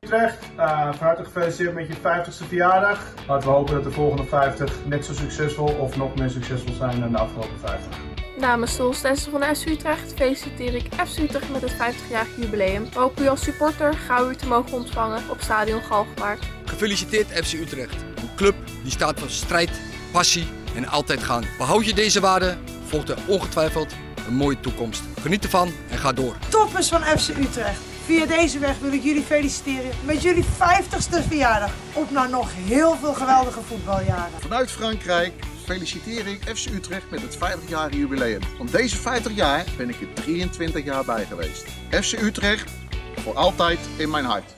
Utrecht, uh, van harte gefeliciteerd met je 50ste verjaardag. Laten we hopen dat de volgende 50 net zo succesvol of nog meer succesvol zijn dan de afgelopen 50. Namens de hostesse van de FC Utrecht feliciteer ik FC Utrecht met het 50-jarig jubileum. We hopen u als supporter gauw u te mogen ontvangen op stadion Galgenwaard. Gefeliciteerd FC Utrecht. Een club die staat voor strijd, passie en altijd gaan. Behoud je deze waarden, volgt er ongetwijfeld een mooie toekomst. Geniet ervan en ga door. Toppers van FC Utrecht. Via deze weg wil ik jullie feliciteren met jullie 50ste verjaardag. Op naar nog heel veel geweldige voetbaljaren. Vanuit Frankrijk feliciteer ik FC Utrecht met het 50-jarige jubileum. Want deze 50 jaar ben ik er 23 jaar bij geweest. FC Utrecht, voor altijd in mijn hart.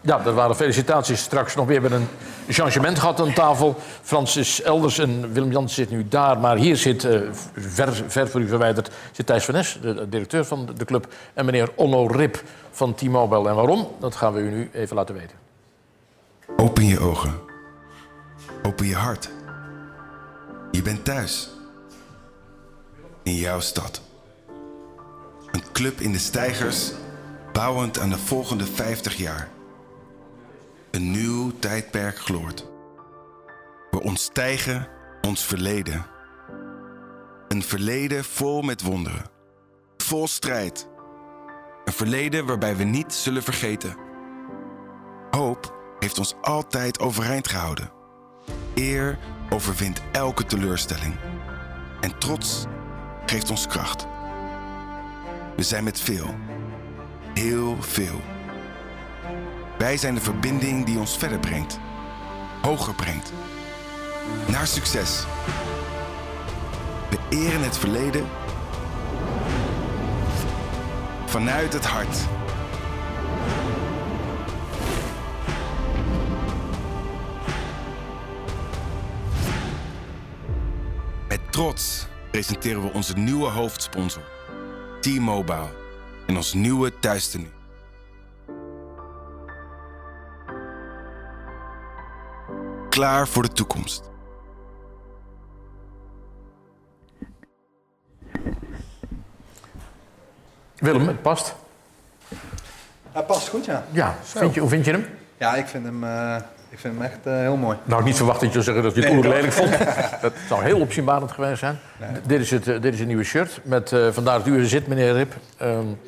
Ja, dat waren felicitaties. Straks nog weer met een changement gehad aan tafel. Frans is elders en Willem Jans zit nu daar. Maar hier zit, uh, ver, ver voor u verwijderd, zit Thijs van Nes, de directeur van de club. En meneer Onno Rip van T-Mobile. En waarom? Dat gaan we u nu even laten weten. Open je ogen. Open je hart. Je bent thuis. In jouw stad. Een club in de stijgers, bouwend aan de volgende 50 jaar. Een nieuw tijdperk gloort. We ontstijgen ons verleden. Een verleden vol met wonderen. Vol strijd. Een verleden waarbij we niet zullen vergeten. Hoop heeft ons altijd overeind gehouden. Eer overwint elke teleurstelling. En trots geeft ons kracht. We zijn met veel. Heel veel. Wij zijn de verbinding die ons verder brengt. Hoger brengt. Naar succes. We eren het verleden. Vanuit het hart. Met trots presenteren we onze nieuwe hoofdsponsor, T-Mobile, en ons nieuwe thuistenu. Klaar voor de toekomst. Willem, het past. Hij past goed, ja. Ja, vind je, hoe vind je hem? Ja, ik vind hem, uh, ik vind hem echt uh, heel mooi. Nou, niet verwacht dat je zou zeggen dat je het Nee, lelijk vond. dat zou heel opzienbarend geweest zijn. Dit, is het, eh, dit is een nieuwe shirt. Met, uh, vandaar dat u er zit, meneer Rip. Um,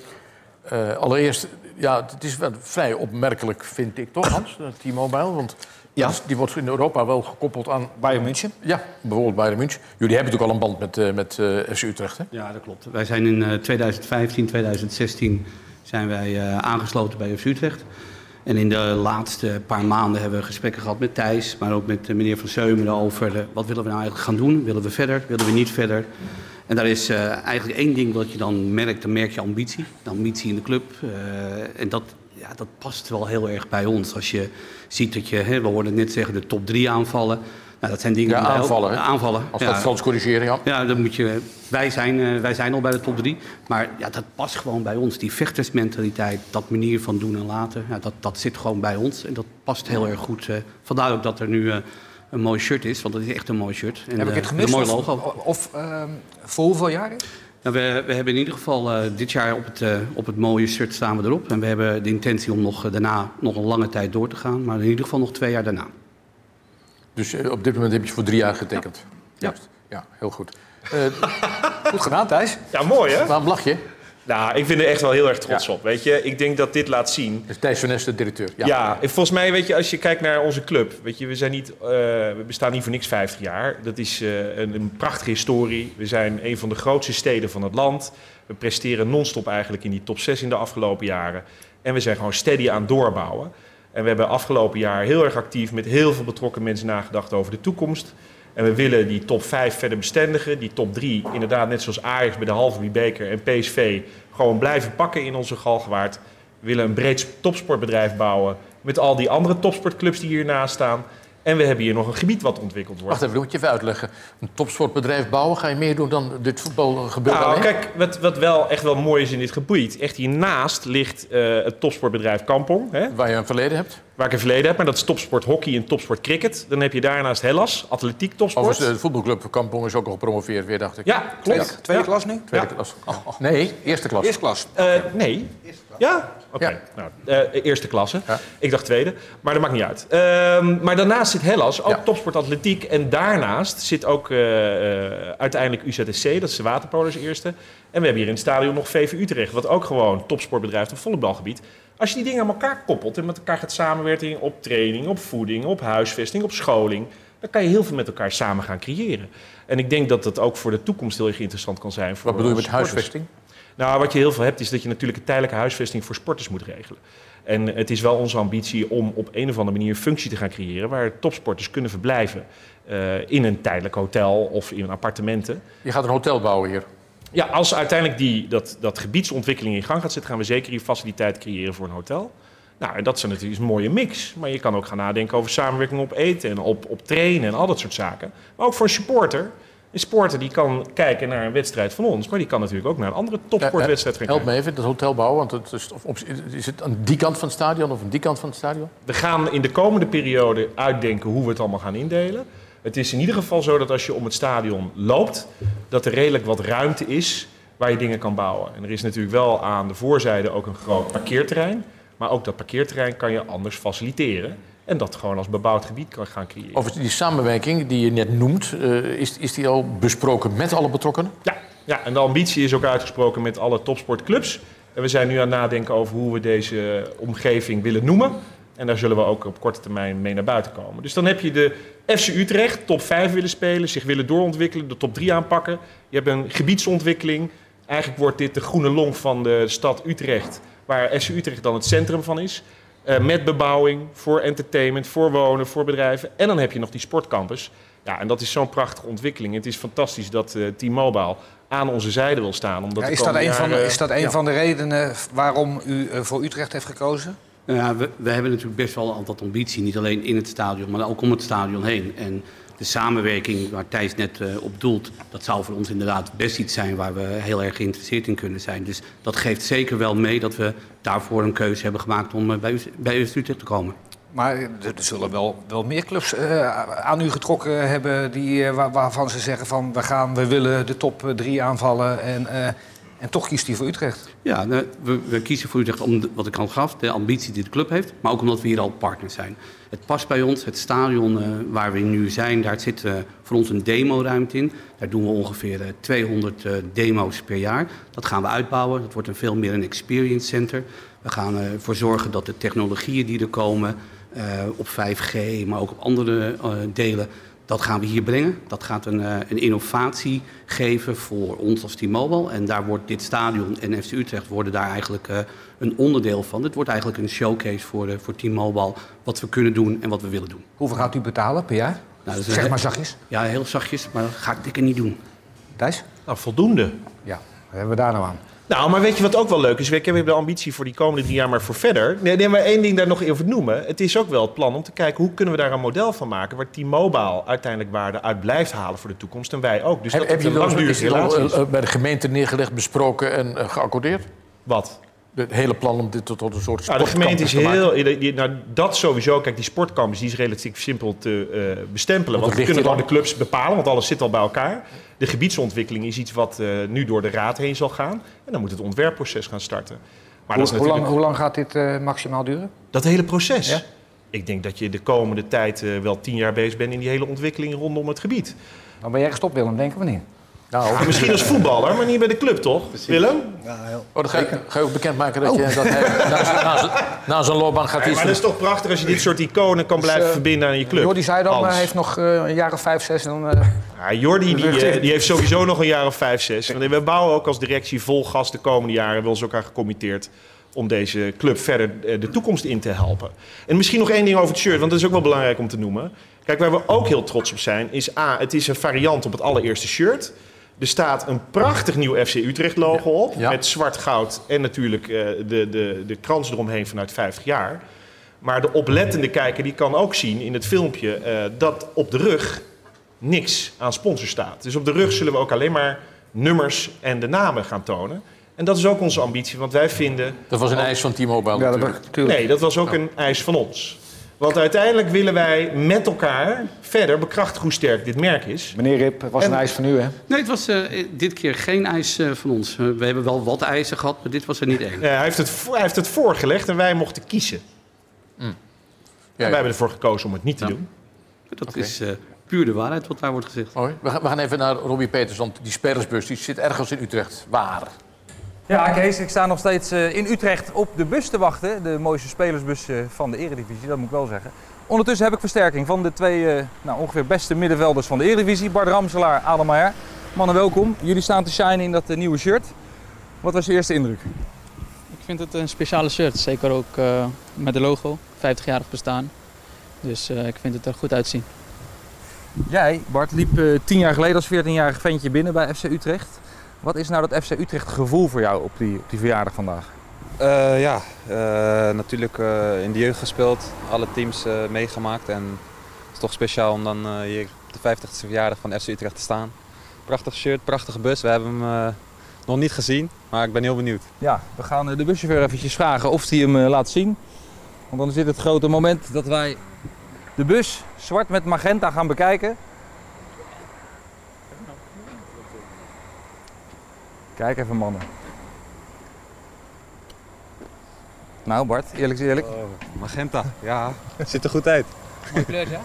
uh, allereerst, ja, het is wel vrij opmerkelijk, vind ik toch, Hans, T-Mobile. Want ja. die wordt in Europa wel gekoppeld aan... Bayern München? Ja, bijvoorbeeld Bayern München. Jullie hebben natuurlijk al een band met, uh, met uh, FC Utrecht, hè? Ja, dat klopt. Wij zijn in uh, 2015, 2016 zijn wij uh, aangesloten bij FC Utrecht. En in de laatste paar maanden hebben we gesprekken gehad met Thijs... maar ook met meneer Van Seumeren over wat willen we nou eigenlijk gaan doen. Willen we verder, willen we niet verder? En daar is uh, eigenlijk één ding wat je dan merkt, dan merk je ambitie. De ambitie in de club. Uh, en dat, ja, dat past wel heel erg bij ons. Als je ziet dat je, hè, we hoorden net zeggen, de top drie aanvallen. Nou, dat zijn dingen Ja, die aanvallen, aanvallen. Als dat Frans corrigeren, ja. Ja, dan moet je, wij, zijn, uh, wij zijn al bij de top drie. Maar ja, dat past gewoon bij ons. Die vechtersmentaliteit, dat manier van doen en laten, ja, dat, dat zit gewoon bij ons. En dat past heel erg goed. Uh, vandaar ook dat er nu uh, een mooi shirt is, want het is echt een mooi shirt. En, Heb ik eh, het gemist? Een mooi Of, logo. of ehm, voor hoeveel jaar? Nou, we, we hebben in ieder geval eh, dit jaar op het, eh, op het mooie shirt staan we erop. En we hebben de intentie om nog, eh, daarna nog een lange tijd door te gaan. Maar in ieder geval nog twee jaar daarna. Dus op dit moment heb je voor drie jaar getekend? Juist. Ja, heel goed. Eh, goed gedaan, Thijs. Ja, mooi hè? Waarom lach je? Nou, ik ben er echt wel heel erg trots op. Weet je, ik denk dat dit laat zien. Is Thijs van Nes de directeur? Ja. Ja. en volgens mij, weet je, als je kijkt naar onze club, weet je, we zijn niet, eh, we bestaan niet voor niks 50 jaar. Dat is eh, een, een prachtige historie. We zijn een van de grootste steden van het land. We presteren non-stop eigenlijk in die top 6 in de afgelopen jaren. En we zijn gewoon steady aan het doorbouwen. En we hebben afgelopen jaar heel erg actief met heel veel betrokken mensen nagedacht over de toekomst. En we willen die top 5 verder bestendigen. Die top 3, inderdaad, net zoals Ajax bij de halve beker en PSV, gewoon blijven pakken in onze galgenwaard. We willen een breed topsportbedrijf bouwen met al die andere topsportclubs die hiernaast staan. En we hebben hier nog een gebied wat ontwikkeld wordt. Wacht even, dat moet je even uitleggen. Een topsportbedrijf bouwen, ga je meer doen dan dit voetbal gebeuren Nou, alleen? kijk, wat, wat wel echt wel mooi is in dit gebied. Echt hiernaast ligt eh, het topsportbedrijf Kampong. Hè? Waar je een verleden hebt. Waar ik een verleden heb, maar dat is topsport hockey en topsport cricket. Dan heb je daarnaast Hellas, atletiek topsport. Overigens, de voetbalclub Kampong is ook al gepromoveerd weer, dacht ik. Ja, klopt. Tweede Ja. klas nu? Tweede Ja. klas. Nee, eerste klas. Eerste klas. Eh, nee. Ja? Oké. Nou, eh, eerste klasse. Ik dacht tweede. Maar dat maakt niet uit. Ehm, maar daarnaast zit Hellas, ook topsport atletiek. En daarnaast zit ook eh, eh, uiteindelijk UZSC, dat is de waterpolers eerste. En we hebben hier in het stadion nog VV Utrecht, wat ook gewoon topsportbedrijf op volleybalgebied. Als je die dingen aan elkaar koppelt en met elkaar gaat samenwerken op training, op voeding, op huisvesting, op scholing, dan kan je heel veel met elkaar samen gaan creëren. En ik denk dat dat ook voor de toekomst heel erg interessant kan zijn. Voor Wat bedoel je met sporters. huisvesting? Nou, wat je heel veel hebt, is dat je natuurlijk een tijdelijke huisvesting voor sporters moet regelen. En het is wel onze ambitie om op een of andere manier een functie te gaan creëren waar topsporters kunnen verblijven. eh, in een tijdelijk hotel of in appartementen. Je gaat een hotel bouwen hier. Ja, als uiteindelijk die, dat, dat gebiedsontwikkeling in gang gaat zetten, gaan we zeker hier faciliteit creëren voor een hotel. Nou, en dat is natuurlijk een mooie mix. Maar je kan ook gaan nadenken over samenwerking op eten en op, op trainen en al dat soort zaken. Maar ook voor een supporter. Een supporter die kan kijken naar een wedstrijd van ons, maar die kan natuurlijk ook naar een andere topsportwedstrijd gaan Help kijken. me even, dat hotel bouwen. Want het is, of is het aan die kant van het stadion of aan die kant van het stadion? We gaan in de komende periode uitdenken hoe we het allemaal gaan indelen. Het is in ieder geval zo dat als je om het stadion loopt, dat er redelijk wat ruimte is waar je dingen kan bouwen. En er is natuurlijk wel aan de voorzijde ook een groot parkeerterrein. Maar ook dat parkeerterrein kan je anders faciliteren. En dat gewoon als bebouwd gebied kan gaan creëren. Over die samenwerking die je net noemt, eh, is, is die al besproken met alle betrokkenen? Ja, ja, en de ambitie is ook uitgesproken met alle topsportclubs. En we zijn nu aan het nadenken over hoe we deze omgeving willen noemen. En daar zullen we ook op korte termijn mee naar buiten komen. Dus dan heb je de FC Utrecht, top 5 willen spelen, zich willen doorontwikkelen, de top 3 aanpakken. Je hebt een gebiedsontwikkeling. Eigenlijk wordt dit de groene long van de stad Utrecht, waar FC Utrecht dan het centrum van is. Eh, met bebouwing, voor entertainment, voor wonen, voor bedrijven. En dan heb je nog die sportcampus. Ja, en dat is zo'n prachtige ontwikkeling. Het is fantastisch dat eh T-Mobile aan onze zijde wil staan. Omdat Ja, is, dat een van, de- is dat een Ja. van de redenen waarom u eh, voor Utrecht heeft gekozen? Nou Ja, we, we hebben natuurlijk best wel altijd ambitie. Niet alleen in het stadion, maar ook om het stadion heen. En de samenwerking waar Thijs net eh, op doelt... dat zou voor ons inderdaad best iets zijn waar we heel erg geïnteresseerd in kunnen zijn. Dus dat geeft zeker wel mee dat we daarvoor een keuze hebben gemaakt... om eh, bij, bij Utrecht te komen. Maar er zullen wel, wel meer clubs eh, aan u getrokken hebben die, waar- waarvan ze zeggen van we, gaan, we willen de top 3 aanvallen en, en toch kiest hij voor Utrecht. Ja, nou, we, we kiezen voor Utrecht om, wat ik al gaf, de ambitie die de club heeft. Maar ook omdat we hier al partners zijn. Het past bij ons, het stadion eh, waar we nu zijn, daar zit eh, voor ons een demoruimte in. Daar doen we ongeveer eh, 200 eh, demo's per jaar. Dat gaan we uitbouwen. Dat wordt een veel meer een experience center. We gaan ervoor zorgen dat de technologieën die er komen, op 5G, maar ook op andere delen, dat gaan we hier brengen. Dat gaat een, eh, een innovatie geven voor ons als T-Mobile. En daar wordt dit stadion en FC Utrecht worden daar eigenlijk eh, een onderdeel van. Het wordt eigenlijk een showcase voor, eh, voor T-Mobile. Wat we kunnen doen en wat we willen doen. Hoeveel gaat u betalen per jaar? Nou, dat is zeg maar zachtjes. Ja, heel zachtjes, maar dat ga ik dikker niet doen. Thijs? Nou, voldoende. Ja, wat hebben we daar nou aan? Nou, maar weet je wat ook wel leuk is? We hebben de ambitie voor die komende drie jaar, maar voor verder. Nee, nee, maar één ding daar nog over noemen. Het is ook wel het plan om te kijken hoe kunnen we daar een model van maken... waar T-Mobile uiteindelijk waarde uit blijft halen voor de toekomst. En wij ook. Dus heb dat heb je een dat langdurige relatie is. eh, eh, bij de gemeente neergelegd, besproken en eh, geaccordeerd? Wat? Het hele plan om dit tot, tot een soort Nou, de gemeente is heel... nou, dat sowieso. Kijk, die sportcampus die is relatief simpel te eh, bestempelen. Want Want we kunnen gewoon de clubs bepalen, want alles zit al bij elkaar. De gebiedsontwikkeling is iets wat eh, nu door de raad heen zal gaan. En dan moet het ontwerpproces gaan starten. Maar hoe, dat is hoe lang, hoe lang gaat dit eh, maximaal duren? Dat hele proces? Ja? Ik denk dat je de komende tijd wel tien jaar bezig bent in die hele ontwikkeling rondom het gebied. Dan ben jij gestopt, Willem, denken we niet. Nou, Ja, misschien als voetballer, maar niet bij de club, toch? Willem? Oh, dan ga, je, ga je ook bekendmaken dat, je, dat hij na zijn- na loopbaan gaat iets maar dat is toch prachtig als je dit soort iconen kan blijven eh, verbinden aan je club. Jordi zei dan, hij heeft nog eh, een jaar of vijf, zes. En dan, eh, Ja, Jordi die, eh, die heeft sowieso nog een jaar of vijf, zes. En we bouwen ook als directie vol gas de komende jaren. Hebben we ons ook aan gecommitteerd om deze club verder eh, de toekomst in te helpen. En misschien nog één ding over het shirt, want dat is ook wel belangrijk om te noemen. Kijk, waar we ook heel trots op zijn, is A, het is een variant op het allereerste shirt. Er staat een prachtig nieuw FC Utrecht logo op, met zwart goud en natuurlijk eh, de, de, de krans eromheen vanuit 50 jaar. Maar de oplettende kijker die kan ook zien in het filmpje eh, dat op de rug niks aan sponsor staat. Dus op de rug zullen we ook alleen maar nummers en de namen gaan tonen. En dat is ook onze ambitie, want wij vinden... Dat was een eis van T-Mobile Ja, natuurlijk. Nee, dat was ook een eis van ons. Want uiteindelijk willen wij met elkaar verder bekrachtigen hoe sterk dit merk is. Meneer Rip, was een En- eis van u, hè? Nee, het was eh, dit keer geen eis eh, van ons. Eh, we hebben wel wat eisen gehad, maar dit was er niet één. Ja, hij, heeft het, hij heeft het voorgelegd en wij mochten kiezen. Mm. en wij hebben ervoor gekozen om het niet te doen. Dat is eh, puur de waarheid wat daar wordt gezegd. Gaan, we gaan even naar Robbie Peters, want die spelersbus die zit ergens in Utrecht. Waar? Ja, Kees, ik sta nog steeds eh, in Utrecht op de bus te wachten. De mooiste spelersbus eh, van de Eredivisie, dat moet ik wel zeggen. Ondertussen heb ik versterking van de twee eh, nou, ongeveer beste middenvelders van de Eredivisie. Bart Ramselaar, Adam Maier. Mannen, welkom. Jullie staan te shinen in dat nieuwe shirt. Wat was je eerste indruk? Ik vind het een speciale shirt, zeker ook met de logo, 50-jarig bestaan. Dus ik vind het er goed uitzien. Jij, Bart, liep eh, tien jaar geleden als 14-jarig ventje binnen bij FC Utrecht. Wat is nou dat FC Utrecht gevoel voor jou op die, op die verjaardag vandaag? Eh, ja, eh, natuurlijk eh, in de jeugd gespeeld, alle teams eh, meegemaakt. En het is toch speciaal om dan eh, hier op de 50ste verjaardag van FC Utrecht te staan. Prachtig shirt, prachtige bus. We hebben hem nog niet gezien, maar ik ben heel benieuwd. Ja, we gaan de buschauffeur eventjes vragen of hij hem laat zien. Want dan is dit het grote moment dat wij de bus zwart met magenta gaan bekijken. Kijk even mannen. Nou Bart, eerlijk is eerlijk. magenta, ja, ziet er goed uit. Mooi kleur, ja?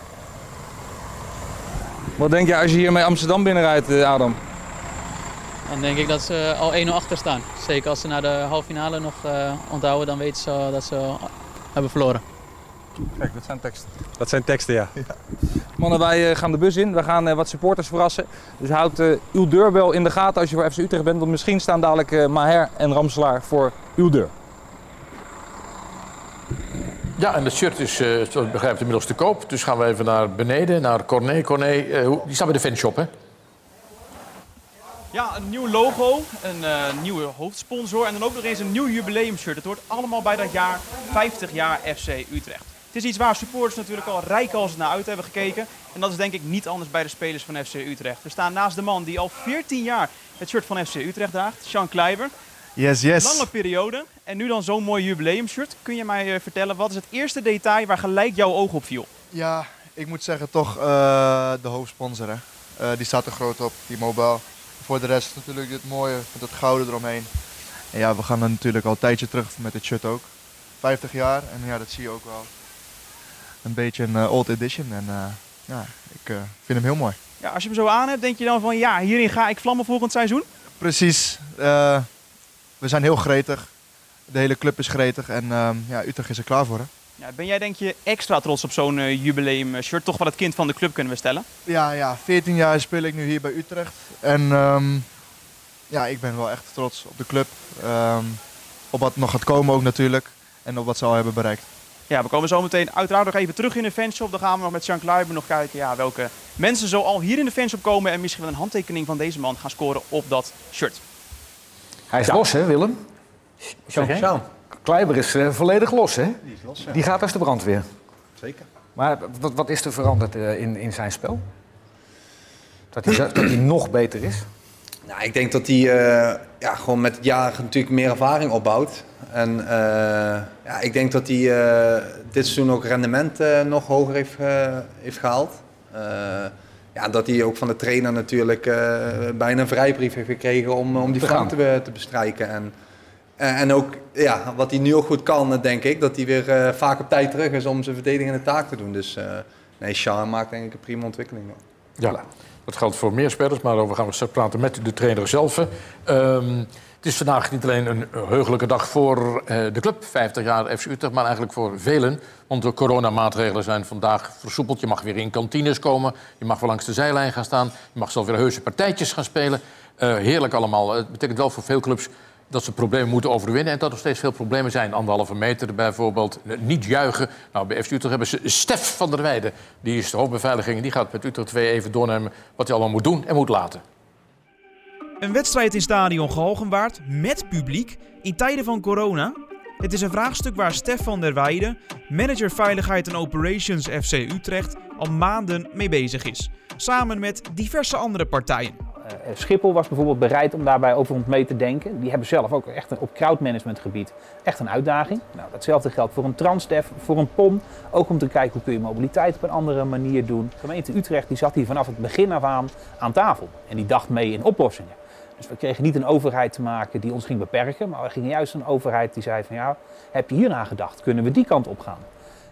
Wat denk je als je hier met Amsterdam binnenrijdt, eh, Adam? Dan denk ik dat ze al 1-0 achter staan. Zeker als ze naar de halve finale nog eh, onthouden, dan weten ze dat ze hebben verloren. Kijk, dat zijn teksten. Dat zijn teksten, ja. Mannen, wij eh, gaan de bus in. We gaan eh, wat supporters verrassen. Dus houd eh, uw deur wel in de gaten als je voor FC Utrecht bent. Want misschien staan dadelijk eh, Maher en Ramselaar voor uw deur. Ja, en het shirt is, eh, zoals ik begrijp, inmiddels te koop. Dus gaan we even naar beneden, naar Corné. Corné, eh, die staat bij de fanshop, hè? Ja, een nieuw logo, een eh, nieuwe hoofdsponsor en dan ook nog eens een nieuw jubileumshirt. Het hoort allemaal bij dat jaar 50 jaar FC Utrecht. Het is iets waar supporters natuurlijk al rijk als naar uit hebben gekeken. En dat is denk ik niet anders bij de spelers van FC Utrecht. We staan naast de man die al 14 jaar het shirt van FC Utrecht draagt, Sean Kleiber. Yes, yes. Lange periode. En nu dan zo'n mooi jubileumshirt. Kun je mij eh, vertellen, wat is het eerste detail waar gelijk jouw oog op viel? Ja, ik moet zeggen toch eh, de hoofdsponsor. Hè. Eh, die staat er groot op, die mobile. Voor de rest natuurlijk dit mooie met het gouden eromheen. En ja, we gaan er natuurlijk al een tijdje terug met dit shirt ook. 50 jaar en ja, dat zie je ook wel. Een beetje een eh, old edition en eh, ja, ik eh, vind hem heel mooi. Ja, als je hem zo aan hebt, denk je dan van ja, hierin ga ik vlammen volgend seizoen? Precies. we zijn heel gretig. De hele club is gretig en ehm, ja, Utrecht is er klaar voor. Hè. Ja, ben jij denk je extra trots op zo'n eh, jubileumshirt? Toch wel het kind van de club kunnen we stellen? Ja, ja, 14 jaar speel ik nu hier bij Utrecht. En ehm, ja, ik ben wel echt trots op de club. Ehm, op wat nog gaat komen ook natuurlijk. En op wat ze al hebben bereikt. Ja, we komen zo meteen uiteraard nog even terug in de fanshop. Dan gaan we nog met Jean Kluiber nog kijken ja, welke mensen zo al hier in de fanshop komen. En misschien wel een handtekening van deze man gaan scoren op dat shirt. Hij is los, hè, Willem? Jean. Kleiber is eh, volledig los, hè? Die is los, ja. Die gaat als de brandweer. Zeker. Maar wat, wat is er veranderd eh, in, in zijn spel? Dat hij, dat hij nog beter is? Nou, ik denk dat hij eh, ja, gewoon met het jaar natuurlijk meer ervaring opbouwt. En eh, ja, ik denk dat hij eh, dit seizoen ook rendement nog hoger heeft, heeft gehaald. Eh, ja, dat hij ook van de trainer natuurlijk bijna een vrijbrief heeft gekregen om, om die gaan. te, te bestrijken. En, en en ook ja, wat hij nu ook goed kan, denk ik, dat hij weer vaak op tijd terug is om zijn verdedigende taak te doen. Dus nee, Sean maakt denk ik een prima ontwikkeling. Ja, dat geldt voor meer spelers, maar over gaan we straks praten met de trainer zelf. Ehm, het is vandaag niet alleen een heugelijke dag voor eh, de club, 50 jaar FC Utrecht, maar eigenlijk voor velen. Want de coronamaatregelen zijn vandaag versoepeld. Je mag weer in kantines komen, je mag wel langs de zijlijn gaan staan, je mag zelf weer heuse partijtjes gaan spelen. Eh, heerlijk allemaal. Het betekent wel voor veel clubs dat ze problemen moeten overwinnen en dat er steeds veel problemen zijn. Anderhalve meter bijvoorbeeld, niet juichen. Nou, bij FC Utrecht hebben ze Stef van der Weijden. Die is de hoofdbeveiliging die gaat met Utrecht 2 even doornemen wat hij allemaal moet doen en moet laten. Een wedstrijd in stadion Galgenwaard met publiek in tijden van corona. Het is een vraagstuk waar Stefan der Weijden, manager veiligheid en operations FC Utrecht, al maanden mee bezig is. Samen met diverse andere partijen. Uh, Schiphol was bijvoorbeeld bereid om daarbij over ons mee te denken. Die hebben zelf ook echt een, op crowdmanagementgebied echt een uitdaging. Nou, datzelfde geldt voor een Transdev, voor een POM. Ook om te kijken hoe kun je mobiliteit op een andere manier doen. De gemeente Utrecht die zat hier vanaf het begin af aan aan tafel. En die dacht mee in oplossingen. Dus we kregen niet een overheid te maken die ons ging beperken. Maar we gingen juist een overheid die zei van ja, heb je hierna gedacht? Kunnen we die kant op gaan?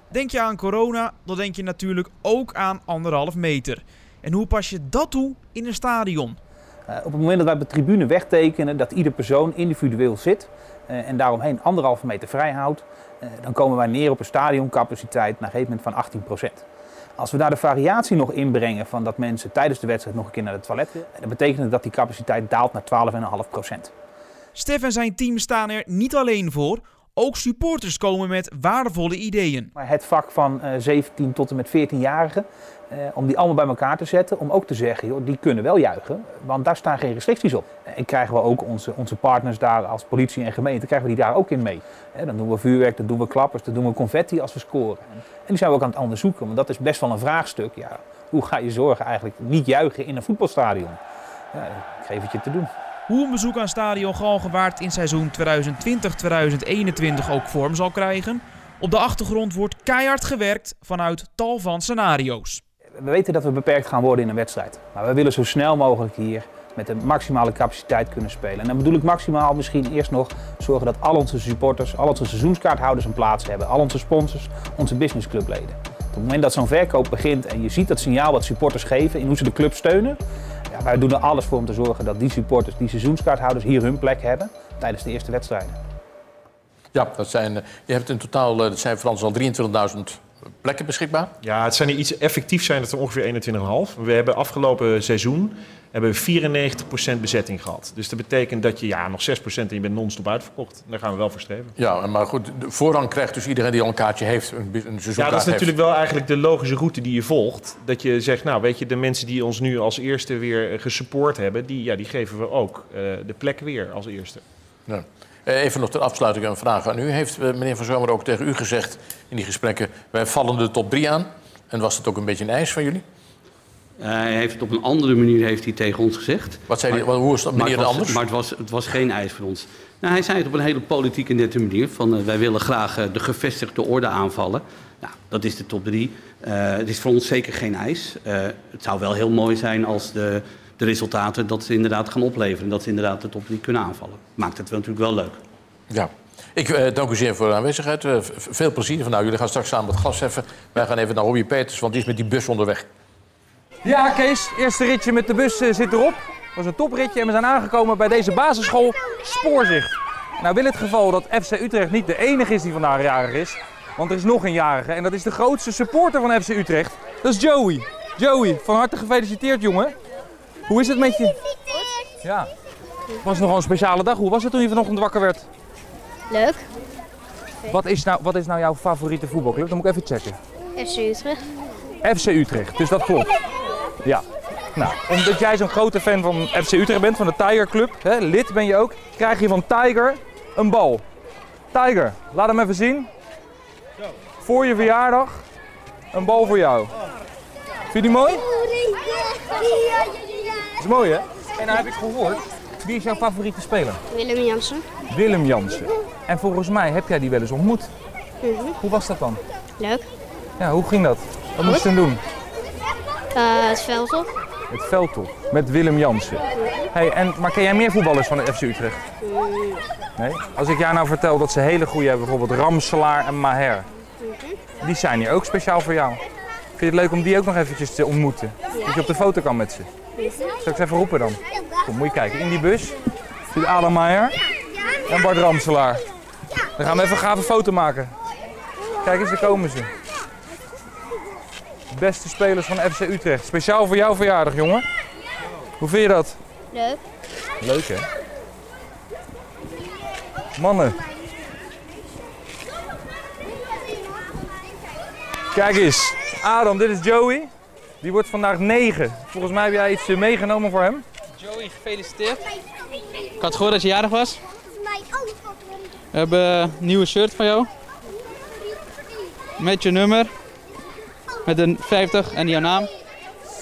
Denk je aan corona, dan denk je natuurlijk ook aan anderhalf meter. En hoe pas je dat toe in een stadion? Uh, op het moment dat wij op de tribune wegtekenen dat ieder persoon individueel zit uh, en daaromheen anderhalve meter vrij houdt, uh, dan komen wij neer op een stadioncapaciteit na een gegeven moment van 18%. Als we daar de variatie nog inbrengen van dat mensen tijdens de wedstrijd nog een keer naar het toilet willen, dan betekent dat die capaciteit daalt naar 12,5%. Stef en zijn team staan er niet alleen voor. Ook supporters komen met waardevolle ideeën. Maar het vak van uh, 17 tot en met 14-jarigen, uh, om die allemaal bij elkaar te zetten. Om ook te zeggen, joh, die kunnen wel juichen, want daar staan geen restricties op. En krijgen we ook onze, onze partners daar als politie en gemeente, krijgen we die daar ook in mee. Dan doen we vuurwerk, dan doen we klappers, dan doen we confetti als we scoren. En die zijn we ook aan het onderzoeken, want dat is best wel een vraagstuk. Ja, hoe ga je zorgen eigenlijk niet juichen in een voetbalstadion? Ja, ik geef het je te doen. Hoe een bezoek aan Stadion Galgenwaard in seizoen 2020-2021 ook vorm zal krijgen. Op de achtergrond wordt keihard gewerkt vanuit tal van scenario's. We weten dat we beperkt gaan worden in een wedstrijd. Maar we willen zo snel mogelijk hier met de maximale capaciteit kunnen spelen. En dan bedoel ik maximaal misschien eerst nog zorgen dat al onze supporters, al onze seizoenskaarthouders een plaats hebben. Al onze sponsors, onze businessclubleden. Op het moment dat zo'n verkoop begint en je ziet dat signaal wat supporters geven in hoe ze de club steunen, ja, wij doen er alles voor om te zorgen dat die supporters, die seizoenskaarthouders hier hun plek hebben tijdens de eerste wedstrijden. Ja, dat zijn, je hebt in totaal, dat zijn Frans al 23.000 plekken beschikbaar. Ja, het zijn er iets effectief zijn het er ongeveer 21,5. We hebben afgelopen seizoen hebben we 94% bezetting gehad. Dus dat betekent dat je ja, nog 6% en je bent non-stop uitverkocht. Daar gaan we wel voor streven. Ja, maar goed, de voorrang krijgt dus iedereen die al een kaartje heeft, een, een seizoenkaart Ja, dat is natuurlijk heeft. wel eigenlijk de logische route die je volgt. Dat je zegt, nou weet je, de mensen die ons nu als eerste weer gesupport hebben... die, ja, die geven we ook uh, de plek weer als eerste. Ja. Even nog ter afsluiting een vraag aan u. Heeft meneer Van Zomer ook tegen u gezegd in die gesprekken... wij vallen de top 3 aan? En was het ook een beetje een eis van jullie? Uh, hij heeft het op een andere manier heeft hij tegen ons gezegd. Wat zei hij, hoe is dat maar was, anders? Maar het was, het was geen eis voor ons. Nou, hij zei het op een hele politieke nette manier. Van, uh, wij willen graag uh, de gevestigde orde aanvallen. Nou, dat is de top 3. het is voor ons zeker geen eis. het zou wel heel mooi zijn als de, de resultaten dat ze inderdaad gaan opleveren. En dat ze inderdaad de top 3 kunnen aanvallen. Maakt het wel natuurlijk wel leuk. Ja. Ik uh, dank u zeer voor uw aanwezigheid. Uh, veel plezier. Van, nou, jullie gaan straks samen het glas heffen. Wij gaan even naar Robbie Peters, want die is met die bus onderweg. Ja, Kees, eerste ritje met de bus uh, zit erop. Dat was een topritje en we zijn aangekomen bij deze basisschool Spoorzicht. Nou wil het geval dat FC Utrecht niet de enige is die vandaag jarig is. Want er is nog een jarige en dat is de grootste supporter van FC Utrecht. Dat is Joey. Joey, van harte gefeliciteerd jongen. Hoe is het met je? Ja. Het was nogal een speciale dag. Hoe was het toen je vanochtend wakker werd? Leuk. Wat is nou, wat is nou jouw favoriete voetbalclub? Dan moet ik even checken. FC Utrecht. FC Utrecht, dus dat klopt. Ja. Nou, omdat jij zo'n grote fan van FC Utrecht bent, van de Tiger Club, hè, lid ben je ook, krijg je van Tiger een bal. Tiger, laat hem even zien. Voor je verjaardag, een bal voor jou. Vind je die mooi? Dat is mooi hè? En nou heb ik gehoord, wie is jouw favoriete speler? Willem Jansen. Willem Jansen. En volgens mij heb jij die wel eens ontmoet. Mm -hmm. Hoe was dat dan? Leuk. Ja, hoe ging dat? Wat moest je dan doen? Uh, het veld op. Het veld op, met Willem Jansen. Hey, en, maar ken jij meer voetballers van de FC Utrecht? Mm. Nee? Als ik jou nou vertel dat ze hele goede hebben, bijvoorbeeld Ramselaar en Maher. -hmm. Die zijn hier ook speciaal voor jou. Vind je het leuk om die ook nog eventjes te ontmoeten? Dat je op de foto kan met ze. Zal ik ze even roepen dan? Kom, moet je kijken. In die bus zit Adam Meijer en Bart Ramselaar. Dan gaan we even een gave foto maken. Kijk eens, daar komen ze. Beste spelers van FC Utrecht. Speciaal voor jouw verjaardag, jongen. Hoe vind je dat? Leuk. Leuk, hè? Mannen. Kijk eens. Adam, dit is Joey. Die wordt vandaag 9. Volgens mij heb jij iets meegenomen voor hem. Joey, gefeliciteerd. Ik had gehoord dat je jarig was. We hebben een nieuwe shirt van jou. Met je nummer. Met een 50 en jouw naam.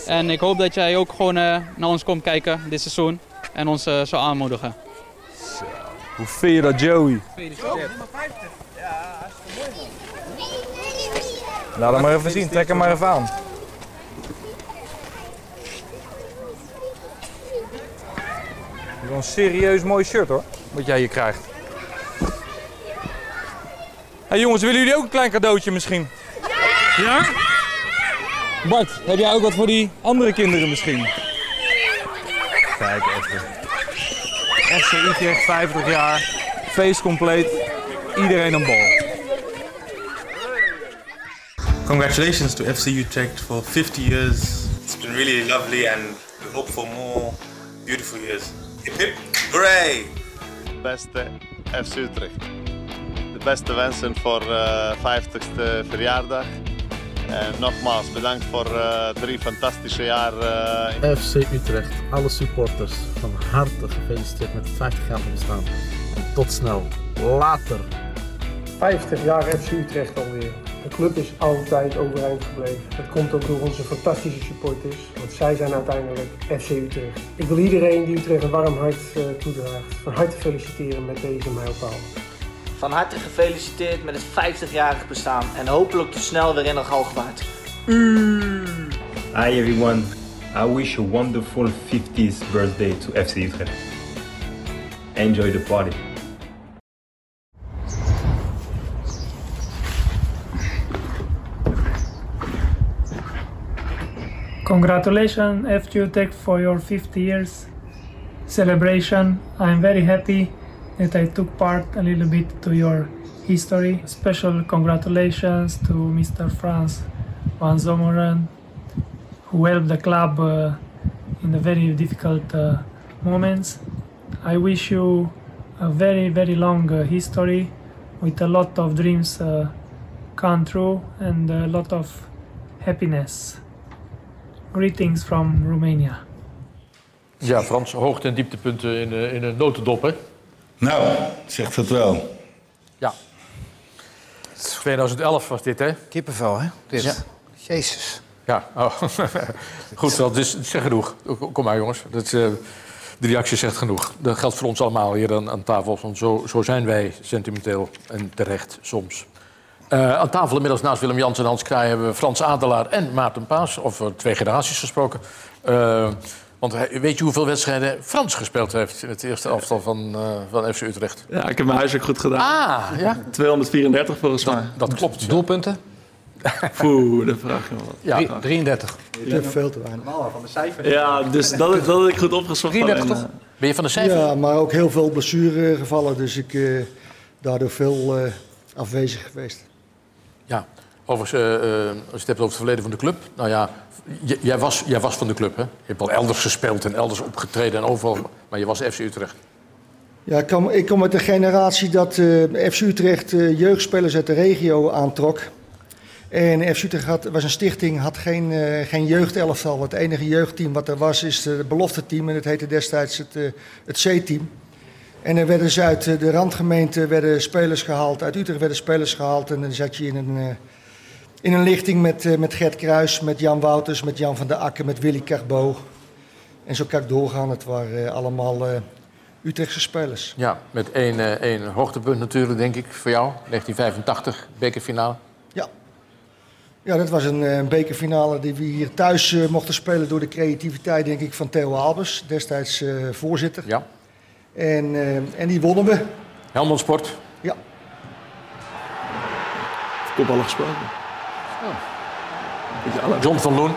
En ik hoop dat jij ook gewoon eh, naar ons komt kijken dit seizoen. En ons eh, zou aanmoedigen. Hoe vind je dat, Joey? Laat hem maar even zien. Trek hem maar even aan. Dit is wel een serieus mooi shirt hoor. Wat jij hier krijgt. Hey jongens, willen jullie ook een klein cadeautje misschien? Ja? Bart, heb jij ook wat voor die andere kinderen misschien? Kijk even. FC Utrecht, 50 jaar. Feest compleet. Iedereen een bal. Congratulations to FC Utrecht for 50 years. It's been really lovely and we hope for more beautiful years. Hip hip, hooray! Beste FC Utrecht. De beste wensen voor de 50ste verjaardag. En nogmaals bedankt voor eh, drie fantastische jaar. eh, FC Utrecht, alle supporters, van harte gefeliciteerd met 50 jaar bestaan. En tot snel. Later. 50 jaar FC Utrecht alweer. De club is altijd overeind gebleven. Dat komt ook door onze fantastische supporters, want zij zijn uiteindelijk FC Utrecht. Ik wil iedereen die Utrecht een warm hart eh, toedraagt, van harte feliciteren met deze mijlpaal. Van harte gefeliciteerd met het 50-jarig bestaan en hopelijk tot snel weer in de Galgenwaard. Hi everyone, I wish a wonderful 50th birthday to FC Utrecht. Enjoy the party. Congratulations FGU Tech for your 50 years celebration. I'm very happy that I took part a little bit to your history. Special congratulations to Mr. Franz van Zomeren who helped the club uh, in the very difficult uh, moments. I wish you a very very long uh, history with a lot of dreams uh, come true and a lot of happiness. Greetings from Romania. Ja, Frans, hoogte- en dieptepunten in, eh, in een notendop, hè? Nou, zegt het wel. Ja. 2011 was dit, hè? Kippenvel, hè? Dit. Ja. Jezus. Ja, oh. goed, dat is, zeg genoeg. Kom maar, jongens. Dat, is, eh, de reactie zegt genoeg. Dat geldt voor ons allemaal hier aan, aan tafel. Want zo, zo zijn wij sentimenteel en terecht soms. Eh, aan tafel inmiddels naast Willem Jans en Hans Kraai hebben we Frans Adelaar en Maarten Paas. Over twee generaties gesproken. Eh, want weet je hoeveel wedstrijden Frans gespeeld heeft in het eerste elftal van, eh, van FC Utrecht? Ja, ik heb mijn huiswerk goed gedaan. Ah, ja. 234 volgens mij. Dat klopt. Doelpunten? Poeh, dat vraag je me wat. Ja, Drie- 33. Je hebt veel te weinig. van de cijfers. Ja, dus dat, dat had ik goed opgezocht. 33 En, toch? eh, Ben je van de cijfers? Ja, maar ook heel veel blessuregevallen. Dus ik eh daardoor veel eh, afwezig geweest. Ja, overigens, eh, als je het hebt over het verleden van de club. Nou ja, jij was, jij was van de club, hè? Je hebt al elders gespeeld en elders opgetreden en overal. Maar je was FC Utrecht. Ja, ik kom, ik kom uit de generatie dat eh FC Utrecht jeugdspelers uit de regio aantrok. En FC Utrecht had, was een stichting, had geen, eh, geen jeugdelftal. Het enige jeugdteam wat er was, is het belofteteam. En dat heette destijds het, het C-team. En er werden dus uit eh, de randgemeente werden spelers gehaald. Uit Utrecht werden spelers gehaald. En dan zat je in een, eh, in een lichting met, eh, met Gert Kruis, met Jan Wouters, met Jan van der Akker, met Willy Carbo. En zo kan ik doorgaan. Het waren allemaal Utrechtse spelers. Ja, met één, één hoogtepunt natuurlijk, denk ik, voor jou. 1985, bekerfinale. Ja, dat was een, een bekerfinale die we hier thuis mochten spelen door de creativiteit, denk ik, van Theo Albers, destijds voorzitter. Ja. En, eh, en die wonnen we. Helmond Sport. Ja. Kopballen gesproken. John van Loen.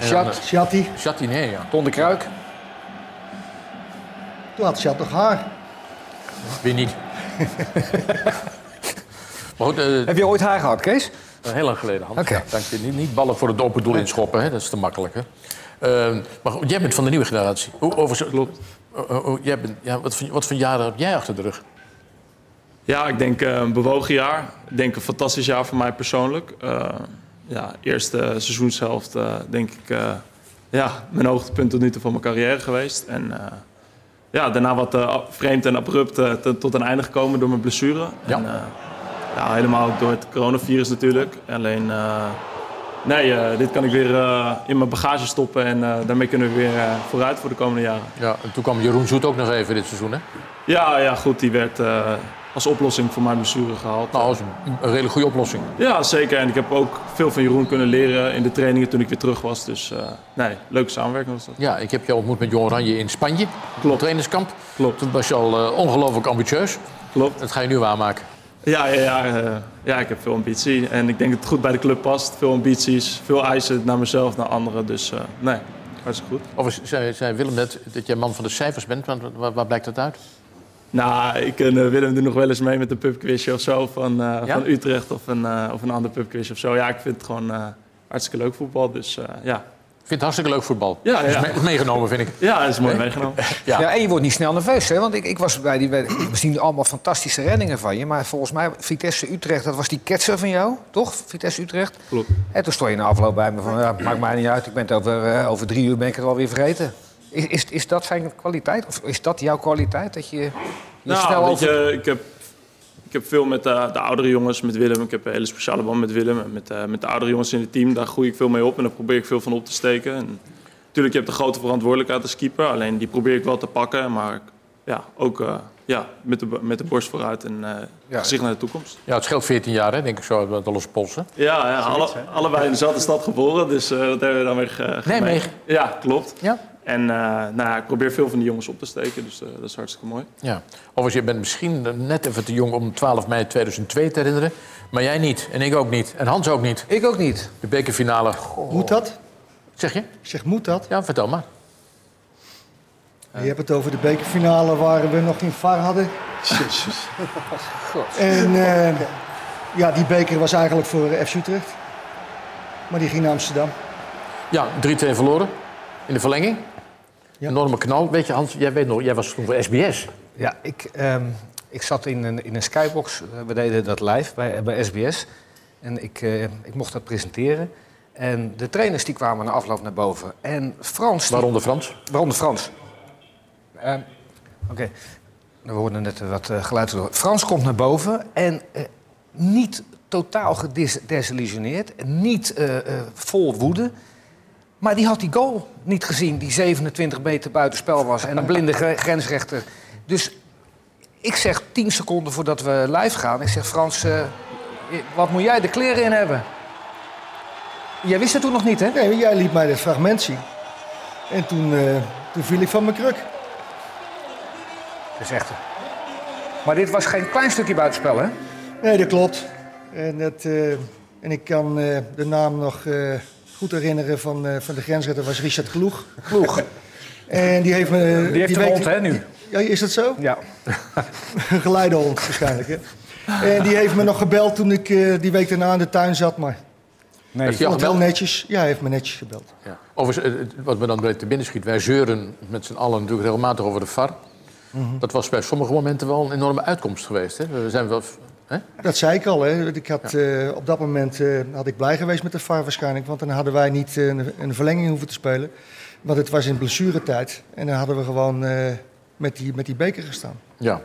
Chat. Chatti. Chatti, nee, ja. Ton de Kruik. Toen had Chat nog haar. Wie niet? maar goed, eh, Heb je ooit haar gehad, Kees? Eh, Heel lang geleden, Hans. Ja, dank je. Niet, niet ballen voor het open doel inschoppen, hè? dat is te makkelijk. Hè? Eh, maar goed, jij bent van de nieuwe generatie. Hoe, over, Klopt. jij bent, ja, wat, voor, wat voor jaren heb jij achter de rug? Ja, ik denk eh, een bewogen jaar. Ik denk een fantastisch jaar voor mij persoonlijk. Eh, ja, eerste seizoenshelft eh, denk ik... eh, ja, mijn hoogtepunt tot nu toe van mijn carrière geweest. En eh, ja, daarna wat eh, vreemd en abrupt eh, tot- tot een einde gekomen door mijn blessure. Ja. En, eh, ja, helemaal door het coronavirus natuurlijk. Alleen, eh, nee, eh, dit kan ik weer eh, in mijn bagage stoppen en daarmee kunnen we weer vooruit voor de komende jaren. Ja, en toen kwam Jeroen Zoet ook nog even dit seizoen, hè? Ja, ja goed, die werd als oplossing voor mijn blessure gehaald. Nou, als een, redelijk goede oplossing. Ja, zeker. En ik heb ook veel van Jeroen kunnen leren in de trainingen toen ik weer terug was. Dus eh, nee, leuke samenwerking was dat. Ja, ik heb je ontmoet met Jong Oranje in Spanje. Klopt. Trainerskamp. Klopt. Toen was je al ongelooflijk ambitieus. Klopt. Dat ga je nu waarmaken. Ja, ja, ja, eh, ja, ik heb veel ambitie. En ik denk dat het goed bij de club past. Veel ambities, veel eisen naar mezelf, naar anderen. Dus eh, nee, hartstikke goed. Of zei, zei Willem net dat jij man van de cijfers bent. Waar, waar blijkt dat uit? Nou, ik en eh, Willem doen nog wel eens mee met een pubquizje of zo van, Ja? van Utrecht of een, eh, of een ander pubquiz of zo. Ja, ik vind het gewoon hartstikke leuk voetbal. Dus ja. Ik vind het hartstikke leuk voetbal. Ja, Dat is meegenomen, vind ik. Ja, dat is mooi Nee? meegenomen. Ja. Ja. en je wordt niet snel nerveus, hè? Want ik, ik was bij die... we zien allemaal fantastische reddingen van je. Maar volgens mij, Vitesse Utrecht, dat was die ketser van jou, toch? Vitesse Utrecht. Klopt. En toen stond je in de afloop bij me van... Ja, maakt mij niet uit, ik ben het over, eh, over drie uur ben ik het alweer vergeten. Is, is, is dat zijn kwaliteit? Of is dat jouw kwaliteit? Dat je je Nou, snel weet over... je, ik heb, heb veel met de, de oudere jongens, met Willem. Ik heb een hele speciale band met Willem. En met, eh, met de oudere jongens in het team, daar groei ik veel mee op. En daar probeer ik veel van op te steken. En natuurlijk, je hebt de grote verantwoordelijkheid als keeper. Alleen die probeer ik wel te pakken. Maar ja, ook eh, ja, met, de, met de borst vooruit en eh, gezicht naar de toekomst. Ja, het scheelt 14 jaar, hè, denk ik zo, met alles polsen. Ja, ja alle, allebei in dezelfde stad geboren. Dus eh, dat hebben we dan weer uh, Nijmegen. Ja, klopt. Ja. En eh, nou, ja, ik probeer veel van die jongens op te steken. Dus eh, dat is hartstikke mooi. Ja. Overigens, je bent misschien net even te jong om 12 mei 2002 te herinneren. Maar jij niet. En ik ook niet. En Hans ook niet. Ik ook niet. De bekerfinale. Moet dat? Zeg je? Ik zeg, moet dat? Ja, vertel maar. Je hebt het over de bekerfinale waar we nog geen VAR hadden. En eh, ja, die beker was eigenlijk voor FC Utrecht. Maar die ging naar Amsterdam. Ja, 3-2 verloren. In de verlenging. Enorme knal. Weet je, Hans, jij weet nog, jij was toen voor SBS. Ja, ik, ehm, ik zat in een, in een skybox. We deden dat live bij, bij SBS. En ik, eh, ik mocht dat presenteren. En de trainers die kwamen na afloop naar boven. En Frans... die- Waaronder Frans? Waaronder Frans. Ehm, Oké, we hoorden net wat eh, geluid. door. Frans komt naar boven en eh, niet totaal gedesillusioneerd. Niet vol woede. Maar die had die goal niet gezien, die 27 meter buitenspel was. En een blinde gre- grensrechter. Dus ik zeg 10 seconden voordat we live gaan. Ik zeg, Frans, eh, wat moet jij de kleren in hebben? Jij wist het toen nog niet, hè? Nee, jij liet mij dit fragment zien. En toen, eh, toen viel ik van mijn kruk. Dat is echt... Maar dit was geen klein stukje buitenspel, hè? Nee, dat klopt. En, dat, eh, en ik kan de naam nog goed herinneren van, eh, van de grensrechter, was Richard Kloeg. Kloeg. En die heeft me... Die heeft een week- hond, hè, nu? Ja, is dat zo? Ja. een geleidehond waarschijnlijk, hè? En die heeft me nog gebeld toen ik eh, die week daarna in de tuin zat, maar... Nee. vond het wel netjes. Ja, hij heeft me netjes gebeld. Ja. Overigens, eh, wat me dan bij te binnen schiet, wij zeuren met z'n allen natuurlijk regelmatig over de VAR. Mhm. Dat was bij sommige momenten wel een enorme uitkomst geweest. Hè? We zijn wel, hè? Dat zei ik al. Hè. Ik had, eh, op dat moment eh, had ik blij geweest met de VAR waarschijnlijk. Want dan hadden wij niet eh, een, een verlenging hoeven te spelen. Want het was in blessuretijd. En dan hadden we gewoon eh, met, die, met die beker gestaan. Ja.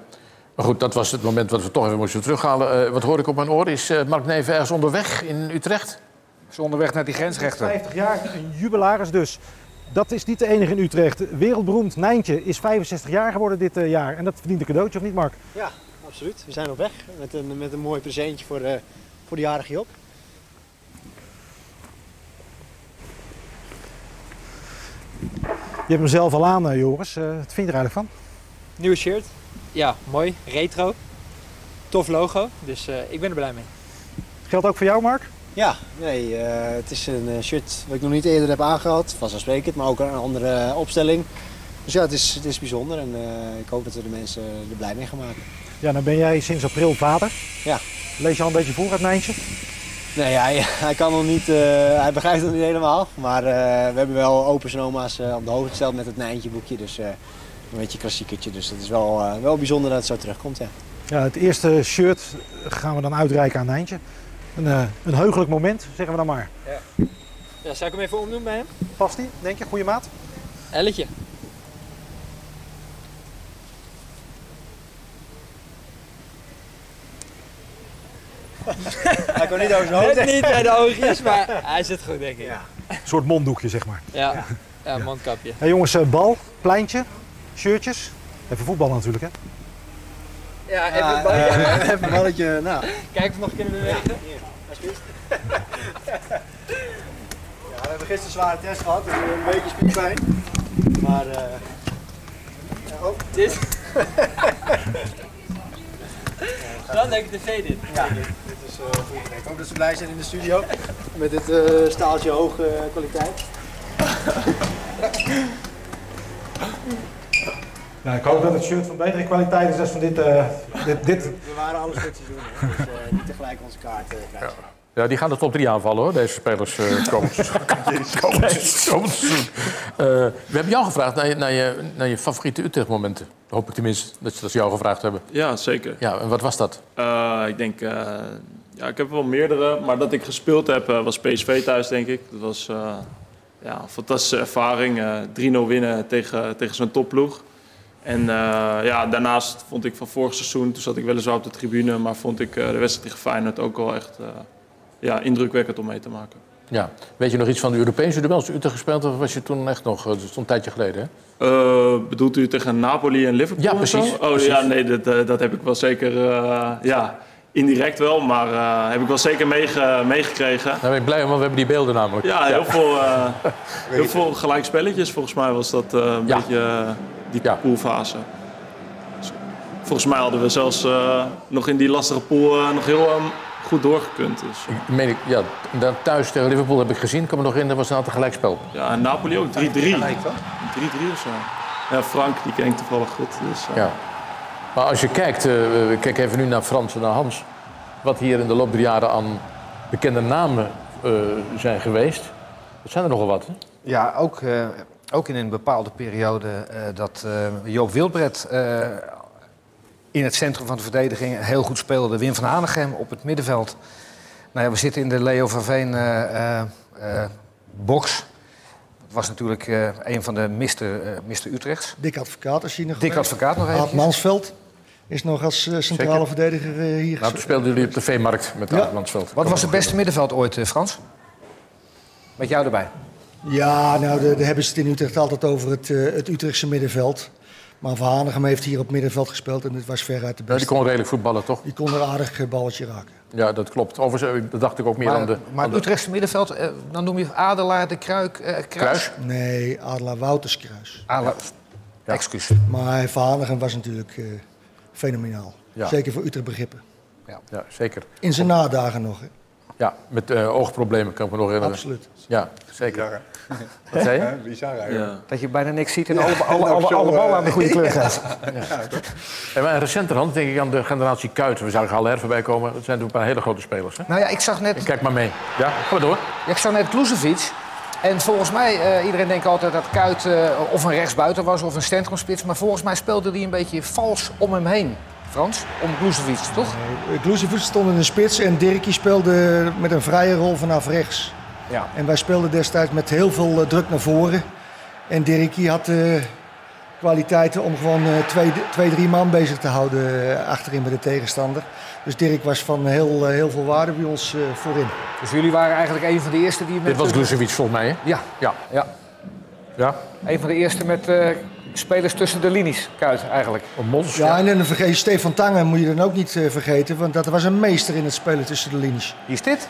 Maar goed, dat was het moment wat we toch even moesten terughalen. Eh, wat hoor ik op mijn oor? Is eh, Mark Neven ergens onderweg in Utrecht? Is onderweg naar die grensrechter. 50 jaar, een jubilaris dus. Dat is niet de enige in Utrecht. Wereldberoemd Nijntje is 65 jaar geworden dit eh, jaar. En dat verdient een cadeautje, of niet Mark? Ja, absoluut. We zijn op weg met een, met een mooi presentje voor, eh, voor de jarige Job. Je hebt hem zelf al aan, eh, Joris. Eh, wat vind je er eigenlijk van? Nieuwe shirt. Ja, mooi. Retro. Tof logo. Dus eh, ik ben er blij mee. Geldt ook voor jou, Mark? Ja, nee, eh, het is een shirt wat ik nog niet eerder heb aangehad. Vanzelfsprekend, maar ook een andere opstelling. Dus ja, het is, het is bijzonder en eh, ik hoop dat we de mensen er blij mee gaan maken. Ja, dan ben jij sinds april vader. Ja. Lees je al een beetje voor uit Nijntje? Nee, hij, hij kan nog niet, eh, hij begrijpt het niet helemaal. Maar eh, we hebben wel open en oma's eh, op de hoogte gesteld met het Nijntje boekje. Dus eh, een beetje een klassiekertje. Dus het is wel, eh, wel bijzonder dat het zo terugkomt, ja. Ja, het eerste shirt gaan we dan uitreiken aan Nijntje. Een, eh, een heugelijk moment, zeggen we dan maar. Ja. Ja, zou ik hem even omdoen bij hem? Past die, denk je? Goede maat? Elletje. Hij kon niet over zijn hoofd. Niet bij de oogjes, maar hij zit goed, denk ik. Een soort monddoekje, zeg maar. Ja, ja mondkapje. Hey, jongens, eh, bal, pleintje, shirtjes. Even voetballen natuurlijk, hè? Ja, even Ja, een balletje. eh, even een balletje, nou. Kijk of we nog kunnen bewegen. Ja, we hebben gisteren een zware test gehad, dus een beetje spierpijn. Maar, eh ja, oh. Dit. Dan denk ik tv dit. Ja, dit, dit is eh goed. Ik hoop dat ze blij zijn in de studio met dit eh, staaltje hoge kwaliteit. Nou, ik hoop dat het shirt van betere kwaliteit is dan van dit. eh, dit, dit. We waren alle stukjes doen, hè, dus eh, niet tegelijk onze kaart krijgen. Ja, die gaan de top 3 aanvallen hoor, deze spelers uh, komend seizoen. komend seizoen. Uh, we hebben jou gevraagd naar je, naar je, naar je favoriete Utrecht-momenten. Hoop ik tenminste dat ze dat jou gevraagd hebben. Ja, zeker. Ja, en wat was dat? Uh, ik denk, uh, ja, ik heb wel meerdere, maar dat ik gespeeld heb uh, was PSV thuis, denk ik. Dat was ja, een fantastische ervaring. 3-0 winnen tegen, tegen zo'n topploeg. En ja, daarnaast vond ik van vorig seizoen, toen zat ik weliswaar op de tribune, maar vond ik de wedstrijd tegen Feyenoord ook wel echt ja, indrukwekkend om mee te maken. Ja. Weet je nog iets van de Europese duels Utrecht gespeeld of was je toen echt nog, dat stond een tijdje geleden hè? Uh, bedoelt u tegen Napoli en Liverpool? Ja, precies. Oh precies. ja, nee, dat, uh, dat heb ik wel zeker, uh, ja, indirect wel, maar heb ik wel zeker meege, meegekregen. Daar ben ik blij om, want we hebben die beelden namelijk. Ja, heel, ja. Veel, heel veel gelijk spelletjes volgens mij was dat een ja. beetje die ja. poolfase. Volgens mij hadden we zelfs nog in die lastige pool nog heel um, goed doorgekund. Dus. Ik meen ik, ja, daar thuis tegen Liverpool heb ik gezien. Ik kan me nog in, dat was een aantal gelijkspel. Ja, en Napoli ook 3-3. 3-3 of zo. Ja, Frank, die ken ik toevallig goed. Dus, uh... ja. Maar als je kijkt, uh, kijk even nu naar Frans en naar Hans. Wat hier in de loop der jaren aan bekende namen uh, zijn geweest. Dat zijn er nogal wat, hè? Ja, ook, ook in een bepaalde periode dat Joop Wilbred in het centrum van de verdediging heel goed speelde. Wim van Hanegem op het middenveld. Nou ja, we zitten in de Leo van Veen uh, uh, box. Het was natuurlijk uh, een van de Mister, Mister Utrechts. Dik Advocaat als je nog Dik Advocaat nog even. Aad Mansveld is nog als centrale Zeker. verdediger hier. Nou, toen speelden jullie op de V-markt met ja. Aad Mansveld. Wat was het beste middenveld ooit, Frans? Met jou erbij. Ja, nou, daar hebben ze het in Utrecht altijd over het, het Utrechtse middenveld. Maar Van Hanegem heeft hier op middenveld gespeeld en dit was veruit de beste. Ja, die kon redelijk voetballen, toch? Die kon een aardig balletje raken. Ja, dat klopt. Overigens, dat dacht ik ook meer maar, aan de... Maar het Utrechtse middenveld, eh, dan noem je Adelaar de Kruik, eh, Kruis? Kruis? Nee, Adelaar Wouters Kruis. Adelaar, ja. excuus. Maar Van Hanegem was natuurlijk uh, fenomenaal. Ja. Zeker voor Utrecht begrippen. Ja, ja zeker. In zijn nadagen nog, hè? Ja, met uh, oogproblemen kan ik me nog herinneren. Absoluut. Ja, zeker. Wat zei je? Bizar eigenlijk. Ja. Dat je bijna niks ziet en ja. alle, alle, alle, alle ballen aan de goede kleur gaat. ja. En maar recenterhand denk ik aan de generatie Kuiten. We zagen Haller voorbij komen. Dat zijn een paar hele grote spelers. Hè? Nou ja, ik zag net... Kijk maar mee. Ja, ga maar door. Ja, ik zag net Klusevic. En volgens mij, uh, iedereen denkt altijd dat Kuit uh, of een rechtsbuiten was of een centrumspits. Maar volgens mij speelde hij een beetje vals om hem heen. Frans, om Klusevic, toch? Nee, Klusevic stond in de spits en Dirkie speelde met een vrije rol vanaf rechts. Ja. En wij speelden destijds met heel veel uh, druk naar voren. En Dirkie had uh, kwaliteiten om gewoon uh, twee, twee, drie man bezig te houden achterin bij de tegenstander. Dus Dirk was van heel, heel veel waarde bij ons voorin. Dus jullie waren eigenlijk een van de eerste die... Met Dit was Klusevic volgens mij, hè? Ja. Ja. ja. ja. Een van de eerste met spelers tussen de linies, Kuit eigenlijk. Mons, ja, ja, en dan vergeet je Stefan Tangen moet je dan ook niet uh, vergeten, want dat was een meester in het spelen tussen de linies. Wie is dit?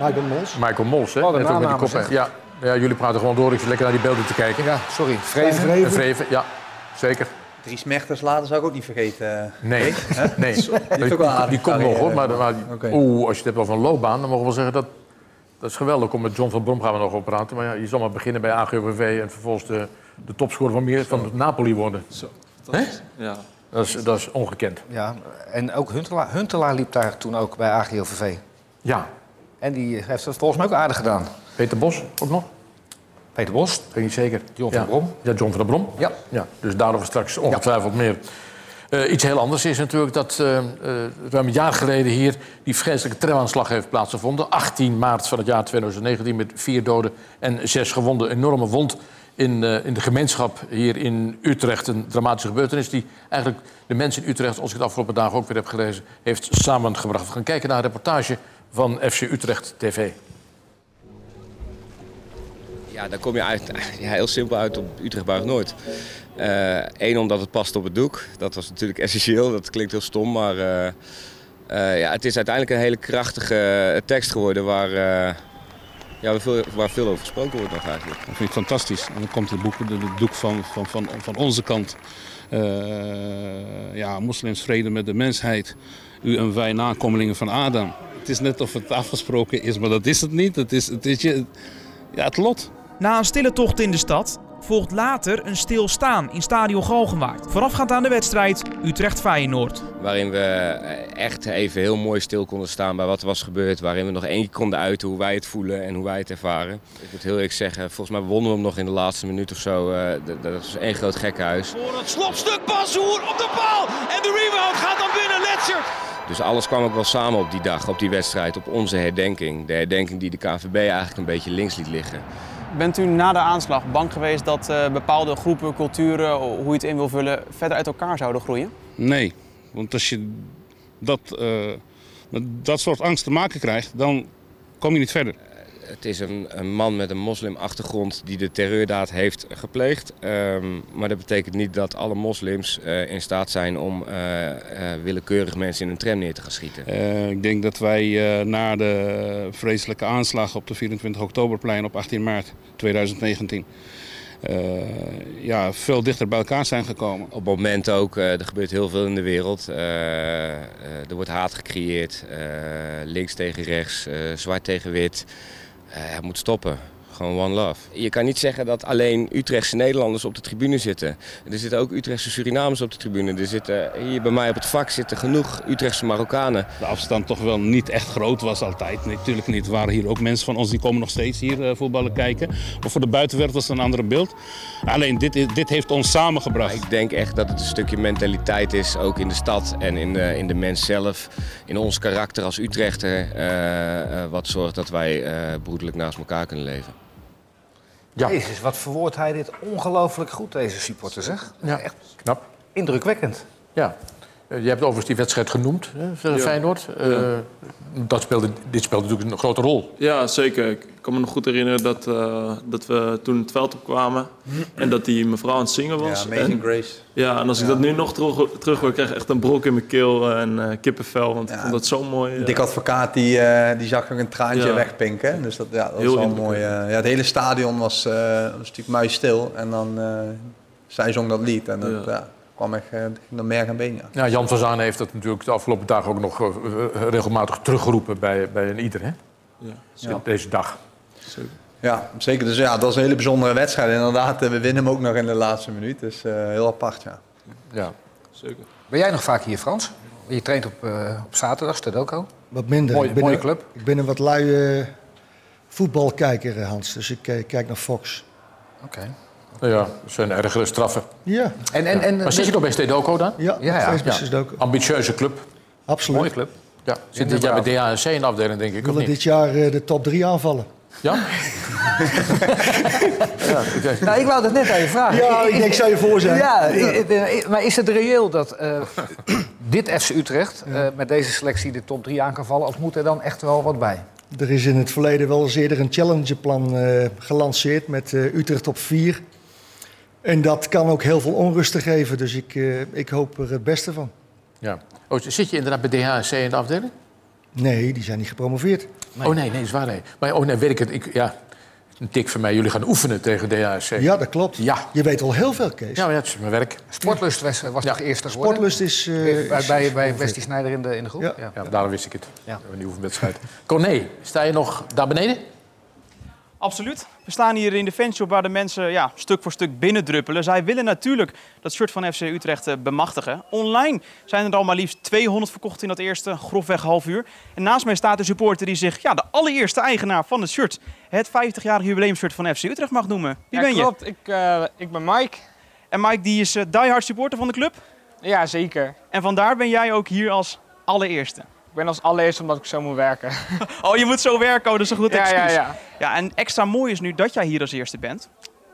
Michael Mols. Michael Mols, hè? Wat een Net ook met die kop. zeg. Ja. ja, jullie praten gewoon door. Ik zit lekker naar die beelden te kijken. Ja, sorry. Vreven. Vreven. En Vreven, ja. Zeker. Dries Mechters later zou ik ook niet vergeten. Nee, nee. Die, die komt nog hoor. Maar, maar oeh, als je het hebt over een loopbaan, dan mogen we wel zeggen dat. Dat is geweldig. Kom met John van Brom gaan we nog over praten. Maar ja, je zal maar beginnen bij AGOVV en vervolgens de, de topscorer van, meer, van Napoli worden. Zo. Hè? Ja. Dat is, dat is ongekend. Ja, en ook Huntelaar, Huntelaar liep daar toen ook bij AGOVV. Ja. En die heeft het volgens mij ook aardig gedaan. Peter Bos ook nog? Peter Bos. Weet niet zeker. John ja. van Brom. Ja, John van der Brom. Ja. ja. Dus daarover straks ongetwijfeld meer. Eh, iets heel anders is natuurlijk dat eh, eh, ruim een jaar geleden hier die vreselijke tramaanslag heeft plaatsgevonden. 18 maart van het jaar 2019 met vier doden en zes gewonden. Enorme wond in, eh, in de gemeenschap hier in Utrecht. Een dramatische gebeurtenis die eigenlijk de mensen in Utrecht, als ik de afgelopen dagen ook weer heb gelezen, heeft samengebracht. We gaan kijken naar een reportage van FC Utrecht TV. Ja, daar kom je uit, ja, heel simpel uit op Utrecht Nooit. Eén, omdat het past op het doek. Dat was natuurlijk essentieel. Dat klinkt heel stom, maar eh, eh, ja, het is uiteindelijk een hele krachtige eh, tekst geworden waar, eh, ja, waar, veel, waar veel over gesproken wordt nog eigenlijk. Dat vind ik fantastisch. En dan komt het boek, de, de doek van, van, van, van onze kant. Eh, ja, moslims vrede met de mensheid. U en wij nakomelingen van Adam. Het is net of het afgesproken is, maar dat is het niet. Het is, het is je, ja, het lot. Na een stille tocht in de stad volgt later een stilstaan in Stadion Galgenwaard. Voorafgaand aan de wedstrijd Utrecht-Feyenoord. Waarin we echt even heel mooi stil konden staan bij wat er was gebeurd. Waarin we nog één keer konden uiten hoe wij het voelen en hoe wij het ervaren. Ik moet heel eerlijk zeggen, volgens mij wonnen we hem nog in de laatste minuut of zo. Eh, dat- dat was één groot gekkenhuis. Voor het slopstuk Bazoer op de paal. En de rebound gaat dan binnen. Letchert. Dus alles kwam ook wel samen op die dag, op die wedstrijd, op onze herdenking. De herdenking die de KVB eigenlijk een beetje links liet liggen. Bent u na de aanslag bang geweest dat eh, bepaalde groepen, culturen, hoe je het in wil vullen, verder uit elkaar zouden groeien? Nee, want als je dat, eh, met dat soort angst te maken krijgt, dan kom je niet verder. Het is een, een man met een moslimachtergrond die de terreurdaad heeft gepleegd. Ehm, maar dat betekent niet dat alle moslims eh, in staat zijn om eh, eh, willekeurig mensen in een tram neer te gaan schieten. Ik denk dat wij na de vreselijke aanslag op de 24 oktoberplein op 18 maart 2019 eh, ja, veel dichter bij elkaar zijn gekomen. Op het moment ook, er gebeurt heel veel in de wereld. Er wordt haat gecreëerd, links tegen rechts, zwart tegen wit. Eh, het moet stoppen. Gewoon one love. Je kan niet zeggen dat alleen Utrechtse Nederlanders op de tribune zitten. Er zitten ook Utrechtse Surinamers op de tribune. Er zitten, hier bij mij op het vak zitten genoeg Utrechtse Marokkanen. De afstand toch wel niet echt groot was altijd. Natuurlijk niet. Er waren hier ook mensen van ons die komen nog steeds hier eh, voetballen kijken. Maar voor de buitenwereld was het een andere beeld. Alleen dit, dit heeft ons samengebracht. Ik denk echt dat het een stukje mentaliteit is, ook in de stad en in de, in de mens zelf. In ons karakter als Utrechter, eh, eh, wat zorgt dat wij eh, broederlijk naast elkaar kunnen leven. Jezus, wat verwoordt hij dit ongelooflijk goed, deze supporter, zeg. Ja, Echt knap. indrukwekkend. Ja. Eh, Je hebt overigens die wedstrijd genoemd, hè, voor Ja. Feyenoord. Eh, dat speelde, dit speelde natuurlijk een grote rol. Ja, zeker. Ik kan me nog goed herinneren dat, eh, dat we toen het veld opkwamen en dat die mevrouw aan het zingen was. Ja, Amazing en, Grace. Ja, en als ik dat nu nog terug, terug hoor, krijg ik echt een brok in mijn keel en eh, kippenvel, want ik vond dat zo mooi. Dik advocaat die, eh, die zag ook een traantje Ja. wegpinken. Dus dat, ja, dat Heel was wel mooi. ja, het hele stadion was, eh, was natuurlijk muisstil. En dan, eh, zij zong dat lied. En dat ja. Kwam echt eh, ging naar merg en been. Ja. Ja, Jan van Zanen heeft dat natuurlijk de afgelopen dagen ook nog eh, eh, regelmatig teruggeroepen bij, bij een ieder, hè? Ja, Dit- Deze dag. Ja, zeker. Dus ja, dat was een hele bijzondere wedstrijd. Inderdaad, we winnen hem ook nog in de laatste minuut. Dus eh, heel apart, ja. Ja, zeker. Ben jij nog vaak hier, Frans? Je traint op, eh, op zaterdag, Stedoco. Wat minder. Mooie, ik ben mooie een- club. Ik ben een wat luie voetbalkijker, Hans. Dus ik kijk naar Fox. Oké. Nou ja, dat zijn ergere straffen. Ja. En, en, en, maar zit je nog bij Stedoco dan? Ja, Ja, ja. steeds bij Stedoco. Ambitieuze club. Absoluut. Mooie club. Ja, zit dit jaar bij DHC in de afdeling, denk We ik, of willen niet? dit jaar eh, de top 3 aanvallen. Ja? ja ik- Nou, ik wou dat net aan je vragen. Ja, ik denk, ik zou je voor zijn. Ja, maar is het reëel dat eh, dit FC Utrecht eh, met deze selectie de top 3 aan kan vallen? Of moet er dan echt wel wat bij? Er is in het verleden wel eens eerder een challengeplan eh gelanceerd met eh, Utrecht op 4. En dat kan ook heel veel onrust geven. Dus ik, eh, ik hoop er het beste van. Ja. Oh, zit je inderdaad bij DHC in de afdeling? Nee, die zijn niet gepromoveerd. Oh nee, nee, is waar nee. Maar oh nee, weet ik het. Ik, ja, een tik van mij. Jullie gaan oefenen tegen DHC. Ja, dat klopt. Ja. Je weet al heel veel, Kees. Ja, maar ja, het is mijn werk. Sportlust was, was toch eerste geworden? Sportlust is... eh, bij, bij, bij. Westie Snijder in de, in de groep? Ja. Ja, daarom wist ik het. Ja. Ja. Een oefenwedstrijd. Corné, sta je nog daar beneden? Absoluut. We staan hier in de fanshop waar de mensen ja, stuk voor stuk binnendruppelen. Zij willen natuurlijk dat shirt van FC Utrecht eh, bemachtigen. Online zijn er al maar liefst 200 verkocht in dat eerste grofweg half uur. En naast mij staat een supporter die zich ja, de allereerste eigenaar van het shirt, het 50-jarig jubileumshirt van FC Utrecht mag noemen. Wie Ja, ben je? klopt. Ik, eh, ik ben Mike. En Mike die is eh, diehard supporter van de club? Ja, zeker. En vandaar ben jij ook hier als allereerste? Ik ben als allereerste omdat ik zo moet werken. Oh, je moet zo werken, oh, dat is een goed Ja, excuus. ja, ja. ja, en extra mooi is nu dat jij hier als eerste bent.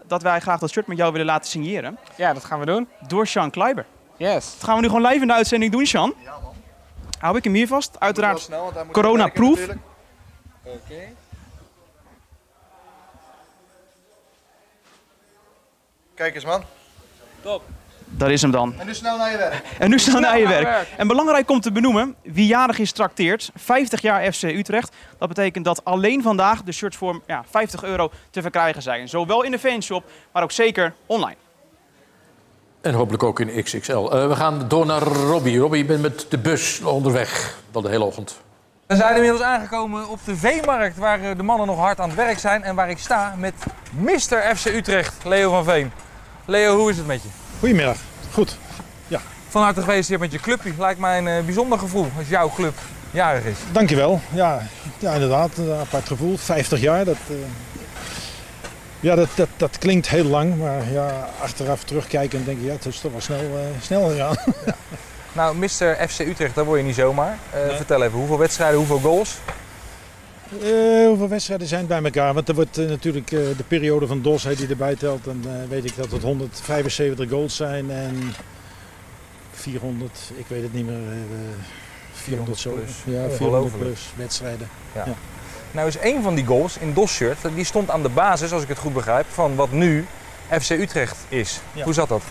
Dat wij graag dat shirt met jou willen laten signeren. Ja, dat gaan we doen. Door Sean Kleiber. Yes. Dat gaan we nu gewoon live in de uitzending doen, Sean. Ja, man. Hou ik hem hier vast. Uiteraard corona-proof. Oké. Kijk eens, man. Top. Dat is hem dan. En nu snel naar je werk. En nu snel naar je werk. En belangrijk om te benoemen, wie jarig is trakteert, 50 jaar FC Utrecht. Dat betekent dat alleen vandaag de shirts voor ja, 50 euro te verkrijgen zijn. Zowel in de fanshop, maar ook zeker online. En hopelijk ook in XXL. Eh, we gaan door naar Robbie. Robbie, je bent met de bus onderweg. Wel de hele ochtend. We zijn inmiddels aangekomen op de Veemarkt, waar eh, de mannen nog hard aan het werk zijn. En waar ik sta met Mr. FC Utrecht, Leo van Veen. Leo, hoe is het met je? Goedemiddag. Goed. Ja. Van harte gefeliciteerd met je clubje. Lijkt mij een eh, bijzonder gevoel als jouw club jarig is. Dankjewel. Ja, ja inderdaad. Een apart gevoel. 50 jaar. Dat, eh, ja, dat, dat, dat klinkt heel lang. Maar ja, achteraf terugkijken denk ik, ja, het is toch wel snel, eh, snel gegaan. Nou, Mr. FC Utrecht, daar word je niet zomaar. Vertel even, hoeveel wedstrijden, hoeveel goals? Eh, hoeveel wedstrijden zijn het bij elkaar? Want er wordt eh, natuurlijk eh, de periode van Dos die erbij telt. Dan eh, weet ik dat het 175 goals zijn en 400, ik weet het niet meer. eh, 400 zo. plus. Ja, 400 Ongelooflijk. plus wedstrijden. Ja. Ja. Nou is één van die goals in Dos shirt, die stond aan de basis, als ik het goed begrijp, van wat nu FC Utrecht is. Ja. Hoe zat dat?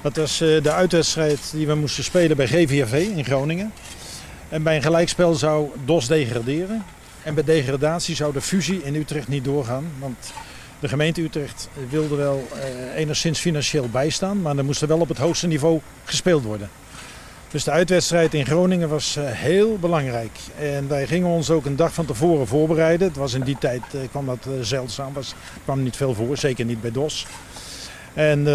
Dat was de uitwedstrijd die we moesten spelen bij GVAV in Groningen. En bij een gelijkspel zou DOS degraderen. En bij degradatie zou de fusie in Utrecht niet doorgaan. Want de gemeente Utrecht wilde wel eh, enigszins financieel bijstaan. Maar er moest er wel op het hoogste niveau gespeeld worden. Dus de uitwedstrijd in Groningen was eh, heel belangrijk. En wij gingen ons ook een dag van tevoren voorbereiden. Het was in die tijd eh, kwam dat eh, zeldzaam. Was, kwam niet veel voor, zeker niet bij DOS. En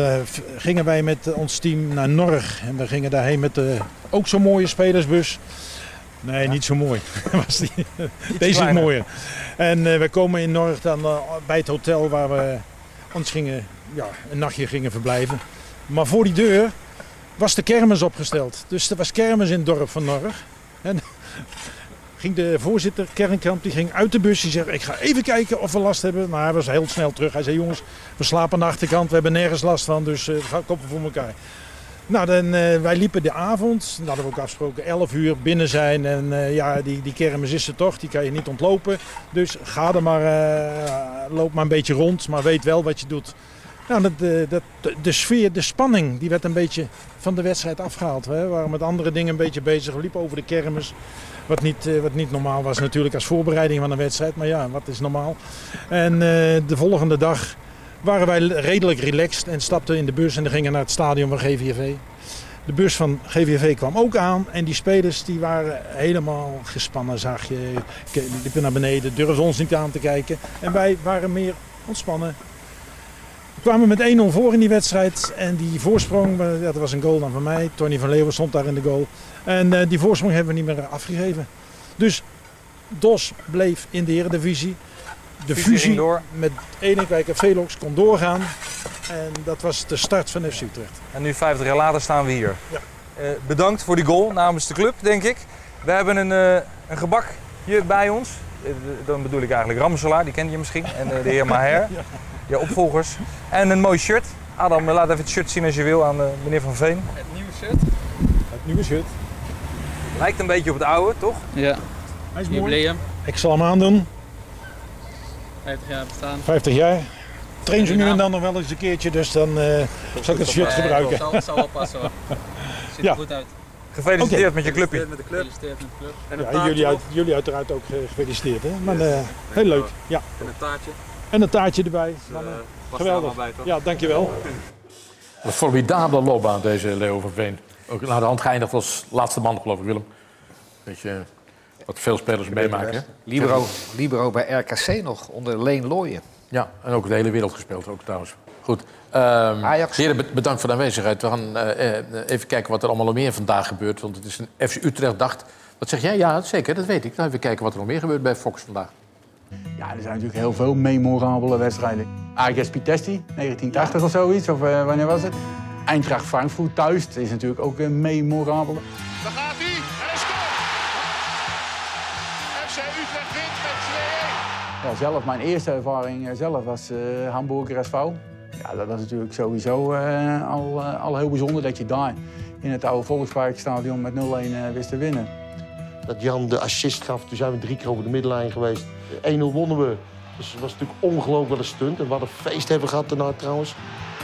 gingen wij met ons team naar Norg. En we gingen daarheen met de, ook zo'n mooie spelersbus. Nee, niet zo mooi. Was die. Deze is mooier. En eh, we komen in Norg dan eh, bij het hotel waar we ons gingen, ja, een nachtje gingen verblijven. Maar voor die deur was de kermis opgesteld. Dus er was kermis in het dorp van Norg. En ging de voorzitter Kernkamp die ging uit de bus. Die zei, ik ga even kijken of we last hebben. Maar hij was heel snel terug. Hij zei, jongens, we slapen aan de achterkant. We hebben nergens last van, dus eh, we gaan koppen voor elkaar. Nou, dan, eh, wij liepen de avond. Dat hadden we ook afgesproken. 11 uur binnen zijn. En eh, ja, die, die kermis is er toch. Die kan je niet ontlopen. Dus ga er maar, eh, loop maar een beetje rond. Maar weet wel wat je doet. Nou, dat, de, de sfeer, de spanning, die werd een beetje van de wedstrijd afgehaald. Hè. We waren met andere dingen een beetje bezig. We liepen over de kermis. Wat niet, wat niet normaal was natuurlijk als voorbereiding van een wedstrijd. Maar ja, wat is normaal? En de volgende dag waren wij redelijk relaxed en stapten in de bus en gingen naar het stadion van GVV. De bus van GVV kwam ook aan en die spelers die waren helemaal gespannen, zag je. Die liepen naar beneden, durfden ons niet aan te kijken. En wij waren meer ontspannen. We kwamen met 1-0 voor in die wedstrijd. En die voorsprong, eh, dat was een goal dan van mij. Tony van Leeuwen stond daar in de goal. En eh, die voorsprong hebben we niet meer afgegeven. Dus DOS bleef in de Eredivisie. De Fusie door. met Enekwijk en Velox kon doorgaan. En dat was de start van FC Utrecht. En nu 50 jaar later staan we hier. Ja. Eh, bedankt voor die goal namens de club, denk ik. We hebben een, eh, een gebakje bij ons. Eh, dan bedoel ik eigenlijk Ramselaar, die kent je misschien. En de heer Maher, Ja. je opvolgers. En een mooi shirt. Adam, laat even het shirt zien als je wil aan meneer Van Veen. Het nieuwe shirt. Het nieuwe shirt. Lijkt een beetje op het oude, toch? Ja. Hij is Jubileum. Ik zal hem aandoen. 50 jaar bestaan. 50 jaar. Train ze nu en dan nog wel eens een keertje, dus dan eh, zal ik het shirt gebruiken. Zal, zal wel passen hoor. Ziet Ja. er goed uit. Gefeliciteerd met je clubje. Gefeliciteerd met de club. Gefeliciteerd met de club. En Ja, jullie, uit, jullie uiteraard ook eh, gefeliciteerd. Hè? Maar eh, heel leuk. Ja. En een taartje. En een taartje erbij. Dus, was Geweldig. er bij, toch? Ja, dankjewel. Een formidabele loopbaan, deze Leo van Veen. Ook naar de hand geëindigd als laatste man, geloof ik, Willem. Weet je, wat veel spelers meemaken. Libero, Libero bij RKC nog, onder Leen Looyen. Ja, en ook de hele wereld gespeeld, ook trouwens. Goed. Ehm Heren, be- bedankt voor de aanwezigheid. We gaan eh, eh, even kijken wat er allemaal nog meer vandaag gebeurt. Want het is een FC Utrecht-dag. Wat zeg jij? Ja, zeker, dat weet ik. Nou, even kijken wat er nog meer gebeurt bij Fox vandaag. Ja, er zijn natuurlijk heel veel memorabele wedstrijden. AGS Pitesti, 1980 of zoiets, of eh, wanneer was het? Eintracht Frankfurt thuis, dat is natuurlijk ook een memorabel. Daar gaat hij en hij Ja, zelf, mijn eerste ervaring eh, zelf was eh Hamburger SV. Ja, dat was natuurlijk sowieso eh, al, al heel bijzonder dat je daar in het oude Volksparkstadion met 0-1 eh, wist te winnen. Dat Jan de assist gaf, toen zijn we drie keer over de middenlijn geweest. 1-0 wonnen we. Dus het was natuurlijk ongelooflijk wat een stunt. En wat een feest hebben we gehad daarna trouwens.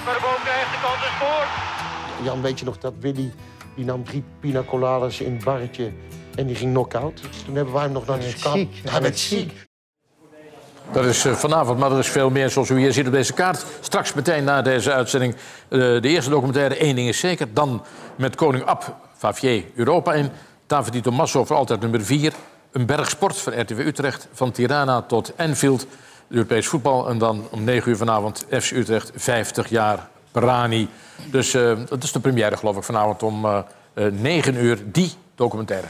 Maar de boom krijgt de kans. Jan, weet je nog dat Willy, die nam drie pina coladas in het barretje en die ging knock-out. Toen hebben wij hem nog naar de scan. Hij werd ziek. Dat is eh, vanavond, maar er is veel meer zoals u hier ziet op deze kaart. Straks meteen na deze uitzending eh, de eerste documentaire Eén ding is zeker. Dan met koning Ab Favier Europa in. David Tommaso voor altijd nummer 4. Een bergsport van RTV Utrecht. Van Tirana tot Enfield. Europees voetbal. En dan om 9 uur vanavond FC Utrecht 50 jaar Brani. Dus eh, dat is de première geloof ik vanavond om eh, 9 uur. Die documentaire.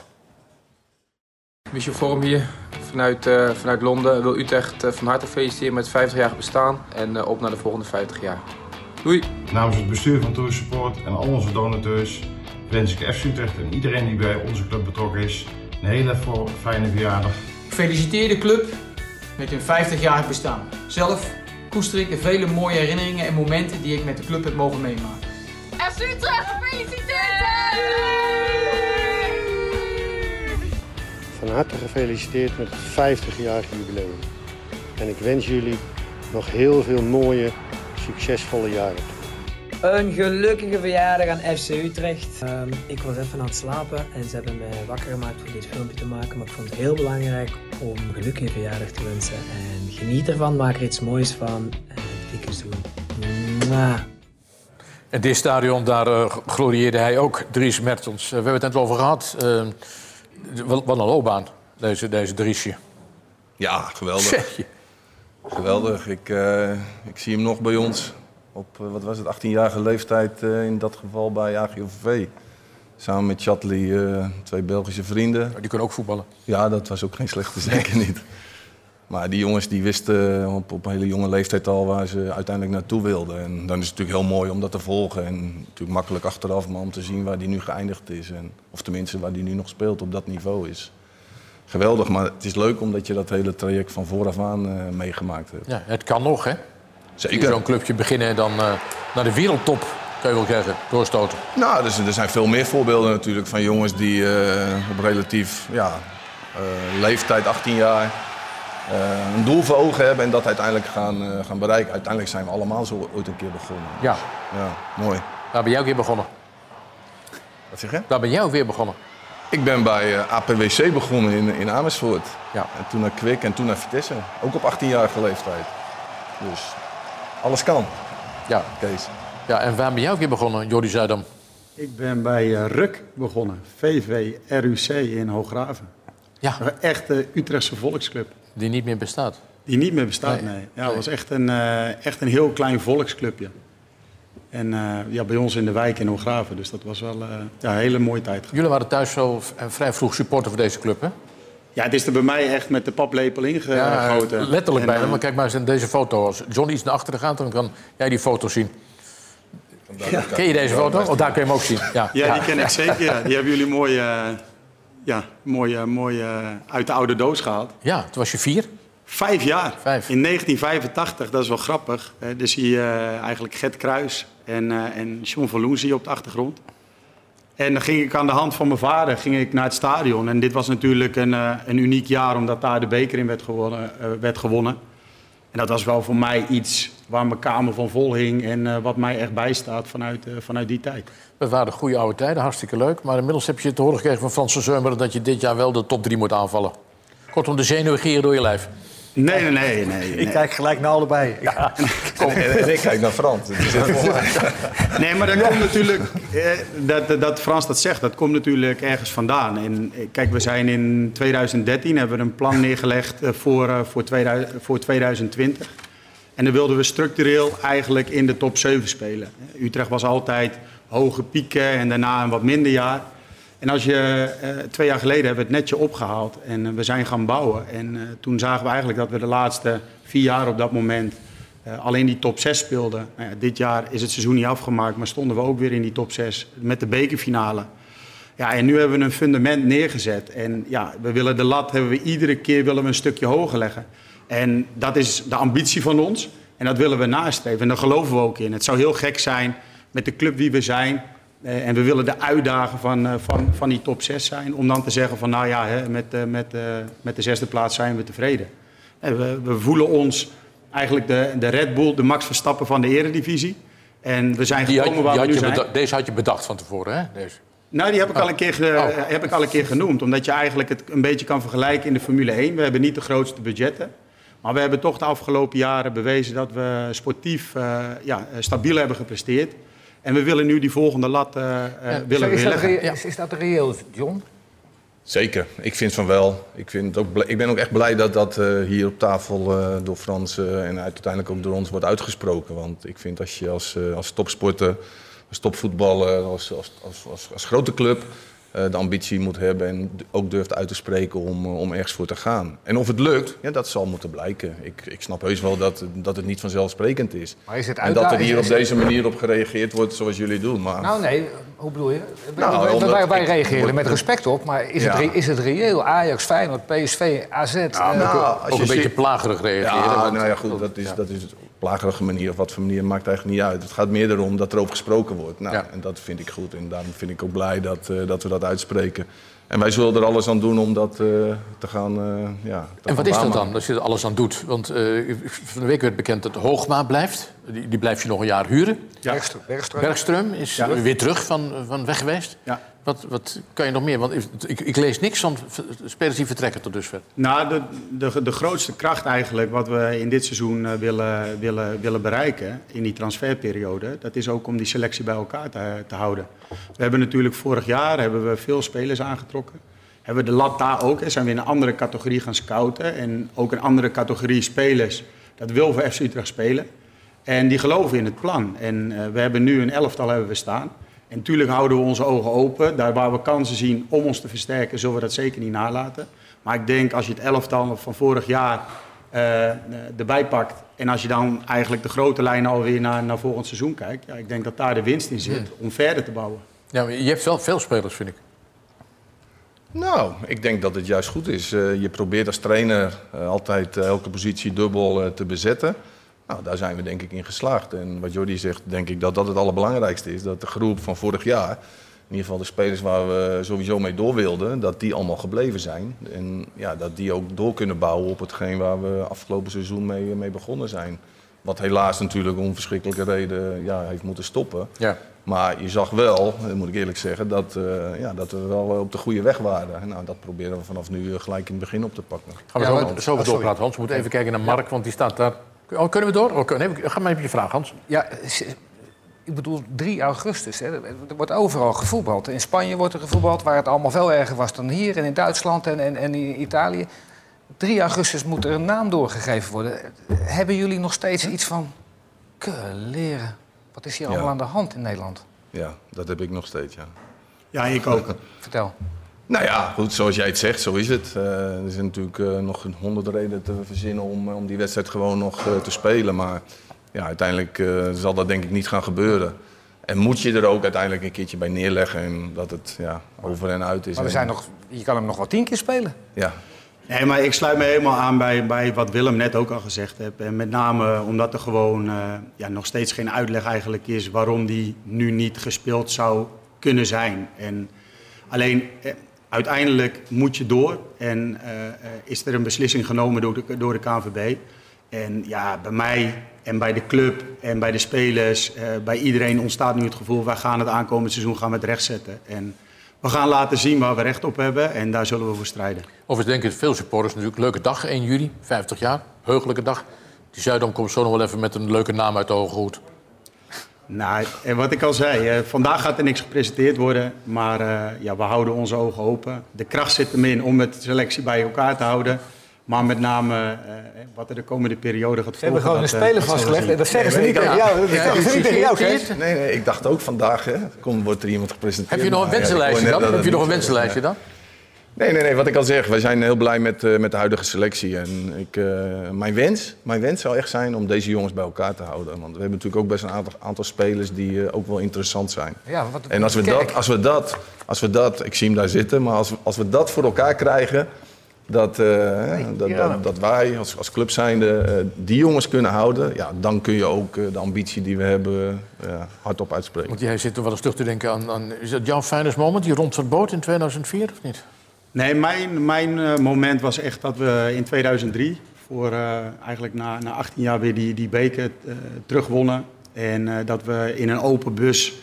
Michel Vorm hier vanuit, eh, vanuit Londen. Wil Utrecht eh, van harte feliciteren met 50 jaar bestaan en eh, op naar de volgende 50 jaar. Doei! Namens het bestuur van Tour Support en al onze donateurs wens ik FC Utrecht en iedereen die bij onze club betrokken is een hele fijne verjaardag. Ik feliciteer de club met hun 50-jarig bestaan. Zelf koester ik de vele mooie herinneringen en momenten die ik met de club heb mogen meemaken. FC Utrecht, gefeliciteerd! Van harte gefeliciteerd met het 50-jarig jubileum. En ik wens jullie nog heel veel mooie, succesvolle jaren. Een gelukkige verjaardag aan FC Utrecht. Ehm, ik was even aan het slapen en ze hebben mij wakker gemaakt voor dit filmpje te maken. Maar ik vond het heel belangrijk om een gelukkige verjaardag te wensen. En geniet ervan, maak er iets moois van. En dikke zoen. In dit stadion, daar eh, glorieerde hij ook, Dries Mertens. Eh, we hebben het net over gehad. Eh, wat, een loopbaan, deze, deze Driesje. Ja, geweldig. Geweldig. Ik, eh, ik zie hem nog bij ons op, eh, wat was het, 18-jarige leeftijd eh, in dat geval bij AGOVV. Samen met Chatley, twee Belgische vrienden. Die kunnen ook voetballen. Ja, dat was ook geen slechte, zeker niet. Maar die jongens die wisten op, op een hele jonge leeftijd al waar ze uiteindelijk naartoe wilden. En dan is het natuurlijk heel mooi om dat te volgen. En natuurlijk makkelijk achteraf, maar om te zien waar die nu geëindigd is. En, of tenminste waar die nu nog speelt op dat niveau is. Geweldig, maar het is leuk omdat je dat hele traject van vooraf aan eh, meegemaakt hebt. Ja, het kan nog, hè? Zeker. Zo'n clubje beginnen en dan eh, naar de wereldtop, kan je wel zeggen, doorstoten. Nou, dus, er zijn veel meer voorbeelden natuurlijk van jongens die eh, op relatief ja, leeftijd, 18 jaar, eh, een doel voor ogen hebben en dat uiteindelijk gaan, eh, gaan bereiken. Uiteindelijk zijn we allemaal zo ooit een keer begonnen. Ja. Ja, mooi. Daar ben jij ook weer begonnen. Wat zeg je? Daar ben jij ook weer begonnen. Ik ben bij eh, APWC begonnen in, in Amersfoort. Ja. En toen naar Kwik en toen naar Vitesse. Ook op 18-jarige leeftijd. Dus alles kan. Ja. Kees. Ja, en waar ben jij ook weer begonnen, Jordi Zuidam? Ik ben bij eh, RUC begonnen. VV RUC in Hooggraven. Ja. Een echte Utrechtse volksclub. Die niet meer bestaat. Die niet meer bestaat, Nee. nee. Ja, het was echt een, eh, echt een heel klein volksclubje. En eh, ja, bij ons in de wijk in Hooggraven. Dus dat was wel eh, ja, een hele mooie tijd. Jullie waren thuis zo vrij vroeg supporter voor deze club, hè? Ja, het is er bij mij echt met de paplepel ingegoten. Ja, letterlijk bijna. Maar kijk maar eens in deze foto. Als John iets naar achteren gaat, dan kan jij die foto zien. Ken je deze foto? Oh, daar kun je hem ook zien. Ja, Ja, die ken ik zeker. Die hebben jullie mooi, ja, mooi, mooi eh, uit de oude doos gehaald. Ja, toen was je vier? Vijf jaar. In 1985, dat is wel grappig. Hè, dus zie je eh, eigenlijk Gert Kruis en, eh en John van Loen zie je op de achtergrond. En dan ging ik aan de hand van mijn vader ging ik naar het stadion. En dit was natuurlijk een, een uniek jaar, omdat daar de beker in werd gewonnen, werd gewonnen. En dat was wel voor mij iets waar mijn kamer van vol hing en eh, wat mij echt bijstaat vanuit, eh, vanuit die tijd. Dat waren goede oude tijden, hartstikke leuk. Maar inmiddels heb je te horen gekregen van Frans van Zeumeren... dat je dit jaar wel de top 3 moet aanvallen. Kortom, de zenuwen gieren door je lijf. Nee, nee, nee. nee, Ik kijk gelijk naar allebei. Ja. En ik kijk naar Frans. Nee, maar dat komt natuurlijk, eh, dat, dat, dat Frans dat zegt, dat komt natuurlijk ergens vandaan. En kijk, we zijn in 2013, hebben we een plan neergelegd voor, eh, voor, 2000, voor 2020. En dan wilden we structureel eigenlijk in de top 7 spelen. Utrecht was altijd hoge pieken en daarna een wat minder jaar. En als je, eh, twee jaar geleden hebben we het netje opgehaald en eh, we zijn gaan bouwen. En eh, toen zagen we eigenlijk dat we de laatste vier jaar op dat moment alleen die top 6 speelden. Nou ja, dit jaar is het seizoen niet afgemaakt, maar stonden we ook weer in die top 6 met de bekerfinale. Ja, en nu hebben we een fundament neergezet. En ja, we willen de lat hebben we iedere keer willen we een stukje hoger leggen. En dat is de ambitie van ons. En dat willen we nastreven. En daar geloven we ook in. Het zou heel gek zijn met de club wie we zijn. eh, en we willen de uitdager van, eh, van, van die top 6 zijn. Om dan te zeggen van nou ja, hè, met, eh, met, met de zesde plaats zijn we tevreden. En we, we voelen ons eigenlijk de, de Red Bull, de Max Verstappen van de eredivisie. En we zijn Die had, gekomen die waar we had nu zijn. deze had je bedacht van tevoren, hè? Deze. Nou, die heb ik, Oh. al een keer Oh. heb ik al een keer genoemd. Omdat je eigenlijk het een beetje kan vergelijken in de Formule 1. We hebben niet de grootste budgetten. Maar we hebben toch de afgelopen jaren bewezen dat we sportief eh, ja, eh, stabiel hebben gepresteerd. En we willen nu die volgende lat eh, eh, willen is, dat leggen. rea- is, is dat reëel, John? Zeker, ik vind van wel. Ik, vind het ook, ik ben ook echt blij dat dat eh, hier op tafel eh, door Frans eh, en uiteindelijk ook door ons wordt uitgesproken. Want ik vind als je als, eh, als topsporter, als topvoetballer, als, als, als, als, als grote club de ambitie moet hebben en ook durft uit te spreken om, eh, om ergens voor te gaan. En of het lukt, ja, dat zal moeten blijken. Ik, ik snap heus wel dat, dat het niet vanzelfsprekend is. Maar is het en dat er hier op deze manier op gereageerd wordt zoals jullie doen. Maar... Nou nee, hoe bedoel je? Wij- Nou, wij, omdat wij, wij ik- reageren ik- met respect op, maar is, Ja. het, re- is het reëel? Ajax, Feyenoord, PSV, AZ... eh, als ook je een beetje plagerig reageren. Ja, want- nou ja, goed, dat is, dat is plagerige manier of wat voor manier maakt eigenlijk niet uit. Het gaat meer erom dat er over gesproken wordt. Nou, En dat vind ik goed en daarom vind ik ook blij dat, eh, dat we dat uitspreken. En wij zullen er alles aan doen om dat eh, te gaan. eh, ja, te En gaan wat is dat dan, als je er alles aan doet? Want eh, van de week werd bekend dat Hoogma blijft. Die, die blijft je nog een jaar huren. Bergström. Bergström is Ja. weer terug van, van weg geweest. Ja. Wat, wat kan je nog meer? Want ik, ik lees niks van spelers die vertrekken tot dusver. Nou, de, de, de grootste kracht eigenlijk wat we in dit seizoen eh, willen, willen, willen bereiken in die transferperiode, dat is ook om die selectie bij elkaar te, te houden. We hebben natuurlijk vorig jaar hebben we veel spelers aangetrokken. Hebben we de lat daar ook, hè, zijn we in een andere categorie gaan scouten. En ook een andere categorie spelers, dat wil voor FC Utrecht spelen. En die geloven in het plan. En eh, we hebben nu een elftal hebben we staan. En natuurlijk houden we onze ogen open. Daar waar we kansen zien om ons te versterken, zullen we dat zeker niet nalaten. Maar ik denk als je het elftal van vorig jaar eh, eh, erbij pakt. En als je dan eigenlijk de grote lijnen alweer naar, naar volgend seizoen kijkt. Ja, ik denk dat daar de winst in zit om verder te bouwen. Ja, je hebt wel veel spelers, vind ik. Nou, ik denk dat het juist goed is. Eh, je probeert als trainer eh, altijd elke positie dubbel te bezetten. Nou, daar zijn we denk ik in geslaagd. En wat Jordi zegt, denk ik dat dat het allerbelangrijkste is. Dat de groep van vorig jaar, in ieder geval de spelers waar we sowieso mee door wilden, dat die allemaal gebleven zijn. En ja, dat die ook door kunnen bouwen op hetgeen waar we afgelopen seizoen mee, mee begonnen zijn. Wat helaas natuurlijk om verschrikkelijke reden ja, heeft moeten stoppen. Ja. Maar je zag wel, dat moet ik eerlijk zeggen, dat, eh, ja, dat we wel op de goede weg waren. En Nou, dat proberen we vanaf nu eh, gelijk in het begin op te pakken. Gaan we Ja, zo, zo oh, sorry. doorpraten, Hans. We moeten even kijken naar Mark, want die staat daar. Oh, kunnen we door? Oh, nee, ga maar even je vraag, Hans. Ja, ik bedoel 3 augustus. Hè. Er wordt overal gevoetbald. In Spanje wordt er gevoetbald, waar het allemaal veel erger was dan hier. En in Duitsland en, en, en in Italië. 3 augustus moet er een naam doorgegeven worden. Hebben jullie nog steeds iets van... leren? Wat is hier Ja. allemaal aan de hand in Nederland? Ja, dat heb ik nog steeds, ja. Ja, ik ook. Vertel. Nou ja, goed, zoals jij het zegt, zo is het. Eh, er zijn natuurlijk eh, nog een honderd redenen te verzinnen om, eh, om die wedstrijd gewoon nog eh, te spelen. Maar ja, uiteindelijk eh, zal dat denk ik niet gaan gebeuren. En moet je er ook uiteindelijk een keertje bij neerleggen en dat het ja, over en uit is. Maar we zijn nog, je kan hem nog wel tien keer spelen. Ja, Nee, maar ik sluit me helemaal aan bij, bij wat Willem net ook al gezegd heeft. En met name omdat er gewoon eh, ja, nog steeds geen uitleg eigenlijk is waarom die nu niet gespeeld zou kunnen zijn. En alleen uiteindelijk moet je door en eh, is er een beslissing genomen door de, door de KNVB. En ja, bij mij en bij de club en bij de spelers, eh, bij iedereen ontstaat nu het gevoel... wij gaan het aankomend seizoen gaan we het rechtzetten. En we gaan laten zien waar we recht op hebben en daar zullen we voor strijden. Overigens denken veel supporters natuurlijk, leuke dag, 1 juli, 50 jaar, heugelijke dag. Die Zuidam komt zo nog wel even met een leuke naam uit de hoge hoed. Nou, en wat ik al zei, eh, vandaag gaat er niks gepresenteerd worden, maar eh, ja, we houden onze ogen open. De kracht zit hem in om het selectie bij elkaar te houden. Maar met name eh, wat er de komende periode gaat Ze hebben volgen, gewoon een dat, eh, speler vastgelegd en dat zeggen ze niet tegen jou. Dat zeggen ze niet tegen jou? Nee, nee, ik dacht ook vandaag, hè. Kom, wordt er iemand gepresenteerd. Heb je nog een wensenlijstje dan? Heb je nog een is. wensenlijstje dan? Nee, nee, nee, wat ik al zeg, wij zijn heel blij met, eh, met de huidige selectie. En ik, eh, mijn, wens, mijn wens zou echt zijn om deze jongens bij elkaar te houden. Want we hebben natuurlijk ook best een aantal, aantal spelers die eh, ook wel interessant zijn. Ja, wat, En als we, Kijk. dat, als, we dat, als we dat, ik zie hem daar zitten, maar als, we- als we dat voor elkaar krijgen, dat, eh, dat, ja. dat, dat wij als, als club zijnde eh, die jongens kunnen houden, ja, dan kun je ook de ambitie die we hebben hardop uitspreken. Want jij zit er wel eens terug te denken aan, aan... Is dat jouw finest moment, die rond boot in 2004 of niet? Nee, mijn, mijn eh, moment was echt dat we in 2003, voor eh, eigenlijk na, na 18 jaar weer die, die beker eh, terugwonnen. En dat we in een open bus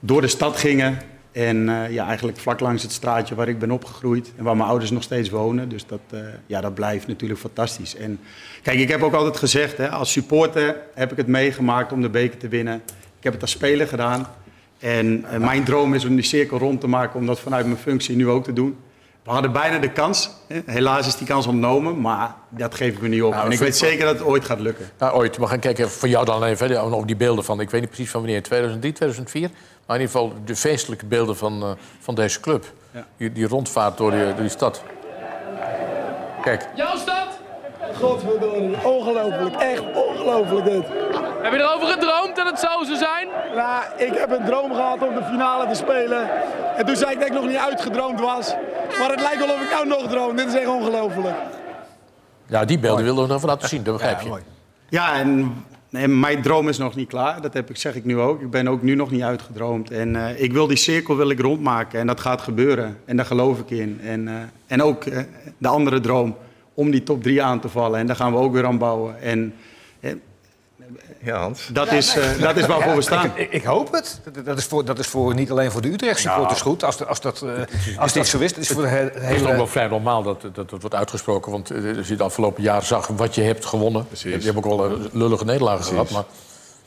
door de stad gingen. En ja, eigenlijk vlak langs het straatje waar ik ben opgegroeid en waar mijn ouders nog steeds wonen. Dus dat, ja, dat blijft natuurlijk fantastisch. En kijk, ik heb ook altijd gezegd, hè, als supporter heb ik het meegemaakt om de beker te winnen. Ik heb het als speler gedaan. En mijn droom is om die cirkel rond te maken, om dat vanuit mijn functie nu ook te doen. We hadden bijna de kans. Hè. Helaas is die kans ontnomen, maar dat geef ik me niet op. Nou, en ik weet zeker dat het ooit gaat lukken. Nou, ooit. We gaan kijken voor jou dan even hè, op die beelden van... Ik weet niet precies van wanneer, 2003, 2004. Maar in ieder geval de feestelijke beelden van, eh, van deze club. Ja. Die, die rondvaart door die, door die stad. Kijk. Jouw stad? Godverdorie, ongelooflijk, echt ongelooflijk dit. Heb je erover gedroomd dat het zo zou zijn? Nou, ik heb een droom gehad om de finale te spelen. En toen zei ik dat ik nog niet uitgedroomd was. Maar het lijkt wel of ik nou nog droom. Dit is echt ongelooflijk. Ja, die beelden wilden we nog even laten zien, dat begrijp je. Ja, en nee, mijn droom is nog niet klaar. Dat heb ik, zeg ik nu ook. Ik ben ook nu nog niet uitgedroomd. En eh, ik wil die cirkel wil ik rondmaken. En dat gaat gebeuren. En daar geloof ik in. En, eh, en ook eh, de andere droom om die top 3 aan te vallen. En daar gaan we ook weer aan bouwen. En Ja, Hans. dat, is, eh, dat is waarvoor we staan. Ik, ik, hoop het. Dat- Dat is, voor, dat is voor, niet alleen voor de Utrecht supporters goed. Als, de- als, dat, eh, als dit zo is, het is voor de he- Het is hele... ook wel vrij normaal dat, dat het wordt uitgesproken. Want als je het afgelopen jaar zag wat je hebt gewonnen. Je hebt ook wel een lullige nederlagen gehad. Maar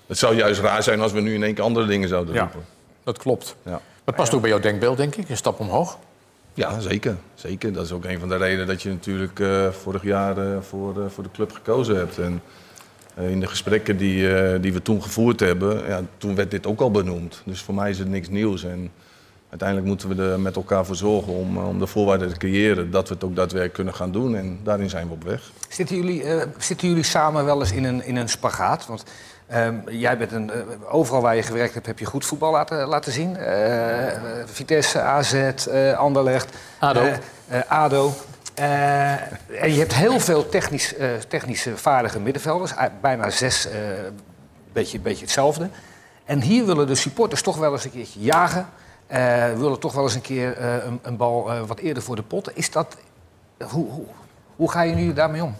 Het zou juist raar zijn als we nu in één keer andere dingen zouden Ja. roepen. dat klopt. Ja. Maar het past ook bij jouw denkbeeld, denk ik. Een stap omhoog. Ja, zeker. zeker. Dat is ook een van de redenen dat je natuurlijk eh, vorig jaar eh, voor, voor de club gekozen hebt. En in de gesprekken die, eh, die we toen gevoerd hebben, ja, toen werd dit ook al benoemd. Dus voor mij is het niks nieuws. En uiteindelijk moeten we er met elkaar voor zorgen om, eh, om de voorwaarden te creëren dat we het ook daadwerkelijk kunnen gaan doen. En daarin zijn we op weg. Zitten jullie, eh, zitten jullie samen wel eens in een, in een spagaat? Want ehm, jij bent een, eh, overal waar je gewerkt hebt, heb je goed voetbal laten, laten zien. Eh, eh, Vitesse, AZ, eh Anderlecht, ADO. eh, eh, ADO. Eh, en je hebt heel veel technisch, eh, technische vaardige middenvelders. Eh, bijna zes, eh beetje, beetje hetzelfde. En hier willen de supporters toch wel eens een keertje jagen. Willen toch wel eens een keer een, een bal wat eerder voor de pot. Is dat... Hoe, hoe, hoe ga je nu daarmee om?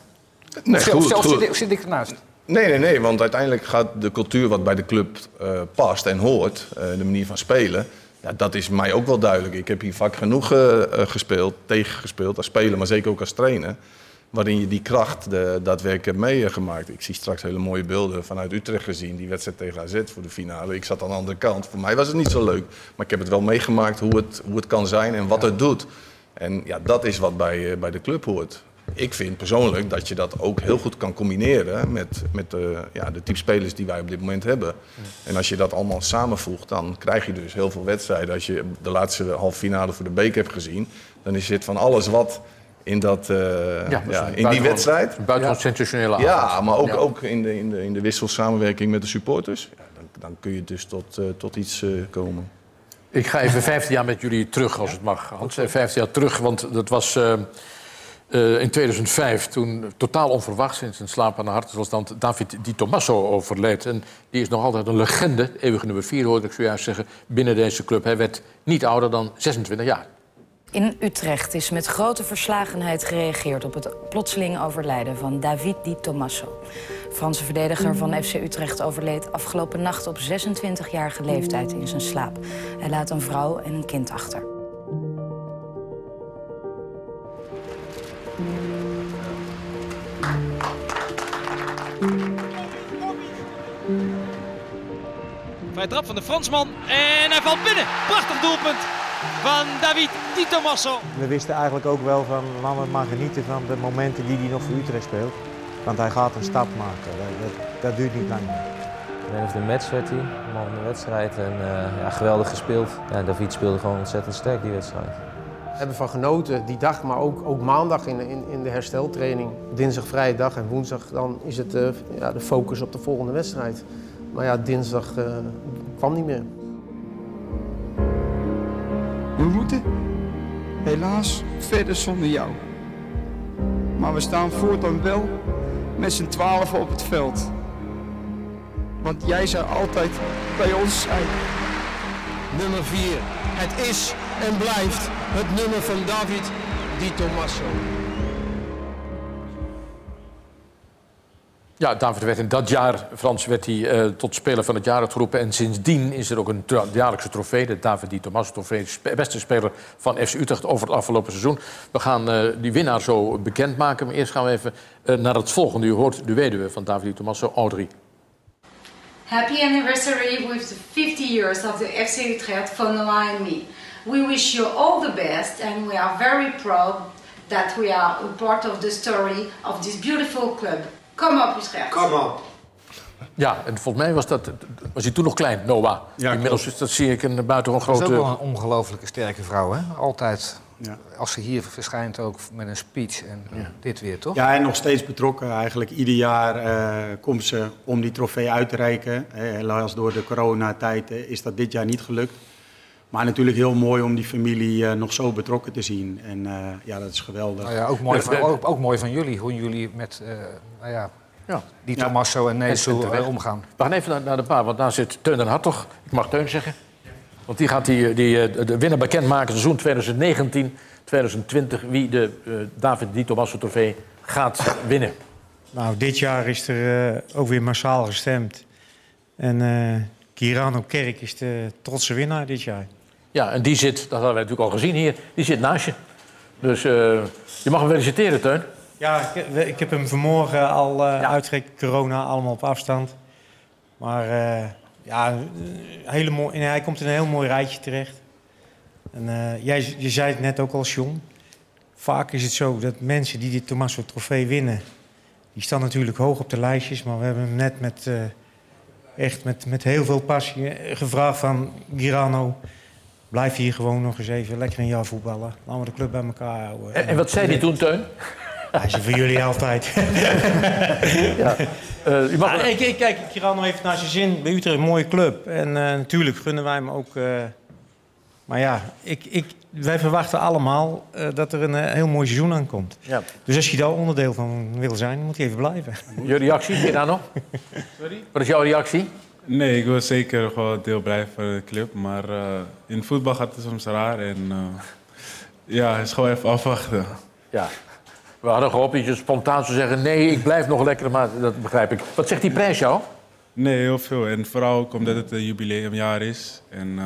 Nee, of zelf, goed, zelf goed. Zit, ik, zit ik ernaast? Nee, nee, nee, want uiteindelijk gaat de cultuur wat bij de club past en hoort, de manier van spelen, ja, dat is mij ook wel duidelijk. Ik heb hier vaak genoeg eh, eh, gespeeld, tegengespeeld als speler, maar zeker ook als trainer, waarin je die kracht de, daadwerkelijk hebt meegemaakt. Ik zie straks hele mooie beelden vanuit Utrecht gezien, die wedstrijd tegen AZ voor de finale. Ik zat aan de andere kant. Voor mij was het niet zo leuk, maar ik heb het wel meegemaakt hoe het, hoe het kan zijn en wat het doet. En ja, dat is wat bij, eh, bij de club hoort. Ik vind persoonlijk dat je dat ook heel goed kan combineren met, met de, ja, de type spelers die wij op dit moment hebben. En als je dat allemaal samenvoegt, dan krijg je dus heel veel wedstrijden. Als je de laatste halve finale voor de beker hebt gezien, dan is het van alles wat in, dat, eh, Ja, ja, een in die wedstrijd. buitengewoon sensationele Ja, avond. maar ook, Ja. ook in, de, in, de, in de wisselsamenwerking met de supporters. Ja, dan, dan kun je dus tot, eh, tot iets eh, komen. Ik ga even 15 jaar met jullie terug, als het mag. Hans, Eh, 15 jaar terug, want dat was eh, in 2005... toen totaal onverwachts in zijn slaap aan de hartstilstand... David Di Tommaso overleed. En die is nog altijd een legende, eeuwige nummer 4, hoorde ik zojuist zeggen... binnen deze club. Hij werd niet ouder dan 26 jaar. In Utrecht is met grote verslagenheid gereageerd op het plotseling overlijden van David Di Tommaso. Franse verdediger van FC Utrecht overleed afgelopen nacht op 26-jarige leeftijd in zijn slaap. Hij laat een vrouw en een kind achter. Vrij trap van de Fransman en hij valt binnen. Prachtig doelpunt van David Di Tommaso. We wisten eigenlijk ook wel van laten we maar genieten van de momenten die hij nog voor Utrecht speelt. Want hij gaat een stap maken. Dat, dat, dat duurt niet lang. Man of the match werd hij, man van de wedstrijd. En eh, ja, geweldig gespeeld. Ja, David speelde gewoon ontzettend sterk die wedstrijd. hebben van genoten die dag, maar ook, ook maandag in, in, in de hersteltraining. Dinsdag vrije dag en woensdag dan is het eh, ja, de focus op de volgende wedstrijd. Maar ja, dinsdag eh, kwam niet meer. We moeten helaas verder zonder jou. Maar we staan voortaan wel met z'n twaalfen op het veld. Want jij zou altijd bij ons zijn. Nummer 4. Het is en blijft het nummer van David Di Tommaso. Ja, David werd in dat jaar, Frans, werd hij eh, tot speler van het jaar geroepen. En sindsdien is er ook een jaarlijkse trofee, de David Di Tommaso trofee. Beste speler van FC Utrecht over het afgelopen seizoen. We gaan eh, die winnaar zo bekendmaken. Maar eerst gaan we even eh, naar het volgende. U hoort de weduwe van David Di Tommaso, Audrey. Happy anniversary with the 50 years of the FC Utrecht van Noah and me. We wish you all the best and we are very proud that we are a part of the story of this beautiful club. Kom op Utrecht. Kom op. Ja, en volgens mij was, dat, was hij toen nog klein, Noah. Inmiddels is dat zie ik een buitengewoon Dat is ook grote... wel een ongelooflijke sterke vrouw, hè? Altijd. Als ze hier verschijnt ook met een speech en dit weer, toch? Ja, en nog steeds betrokken. Eigenlijk ieder jaar eh, komt ze om die trofee uit te reiken. Eh, helaas door de coronatijd eh, is dat dit jaar niet gelukt. Maar natuurlijk heel mooi om die familie eh, nog zo betrokken te zien. En eh, ja, dat is geweldig. Nou ja, ook, mooi van, ook, ook mooi van jullie, hoe jullie met eh, nou ja, Ja. die Tommaso en eh, omgaan. We gaan even naar, naar de paar, want daar zit Teun den Hartog. Ik mag Teun zeggen. Want die gaat die, die, de winnaar bekendmaken, seizoen 2019, 2020... wie de eh, David Di Tommaso trofee gaat winnen. Nou, dit jaar is er eh, ook weer massaal gestemd. En eh Kirano Kerk is de trotse winnaar dit jaar. Ja, en die zit, dat hadden wij natuurlijk al gezien hier, die zit naast je. Dus eh, je mag hem feliciteren, Teun. Ja, ik, ik heb hem vanmorgen al eh uitgerekend, corona, allemaal op afstand. Maar eh, ja, hele mooi, en hij komt in een heel mooi rijtje terecht. En eh, jij, je zei het net ook al, John. Vaak is het zo dat mensen die dit Tommaso trofee winnen... die staan natuurlijk hoog op de lijstjes. Maar we hebben hem net met, eh, echt met, met heel veel passie eh, gevraagd van... Girano, blijf hier gewoon nog eens even lekker een jaar voetballen. Laten we de club bij elkaar houden. En, en wat zei hij toen, Teun? Hij is er voor jullie altijd. ja. Eh, u mag... Ah, nee, kijk, kijk, Girano heeft naar zijn zin bij Utrecht een mooie club. En eh, natuurlijk gunnen wij hem ook. eh, maar ja, ik, ik, wij verwachten allemaal dat er een heel mooi seizoen aankomt. Ja. Dus als je daar onderdeel van wil zijn, moet je even blijven. Je reactie, Gerano? Sorry? Wat is jouw reactie? Nee, ik wil zeker gewoon deel blijven van de club. Maar eh, in voetbal gaat het soms raar. En eh, ja, het is gewoon even afwachten. Ja. We hadden gehoopt dat je spontaan zou zeggen... nee, ik blijf nog lekker, maar dat begrijp ik. Wat zegt die prijs jou? Nee, heel veel. En vooral ook omdat het een jubileumjaar is. En eh,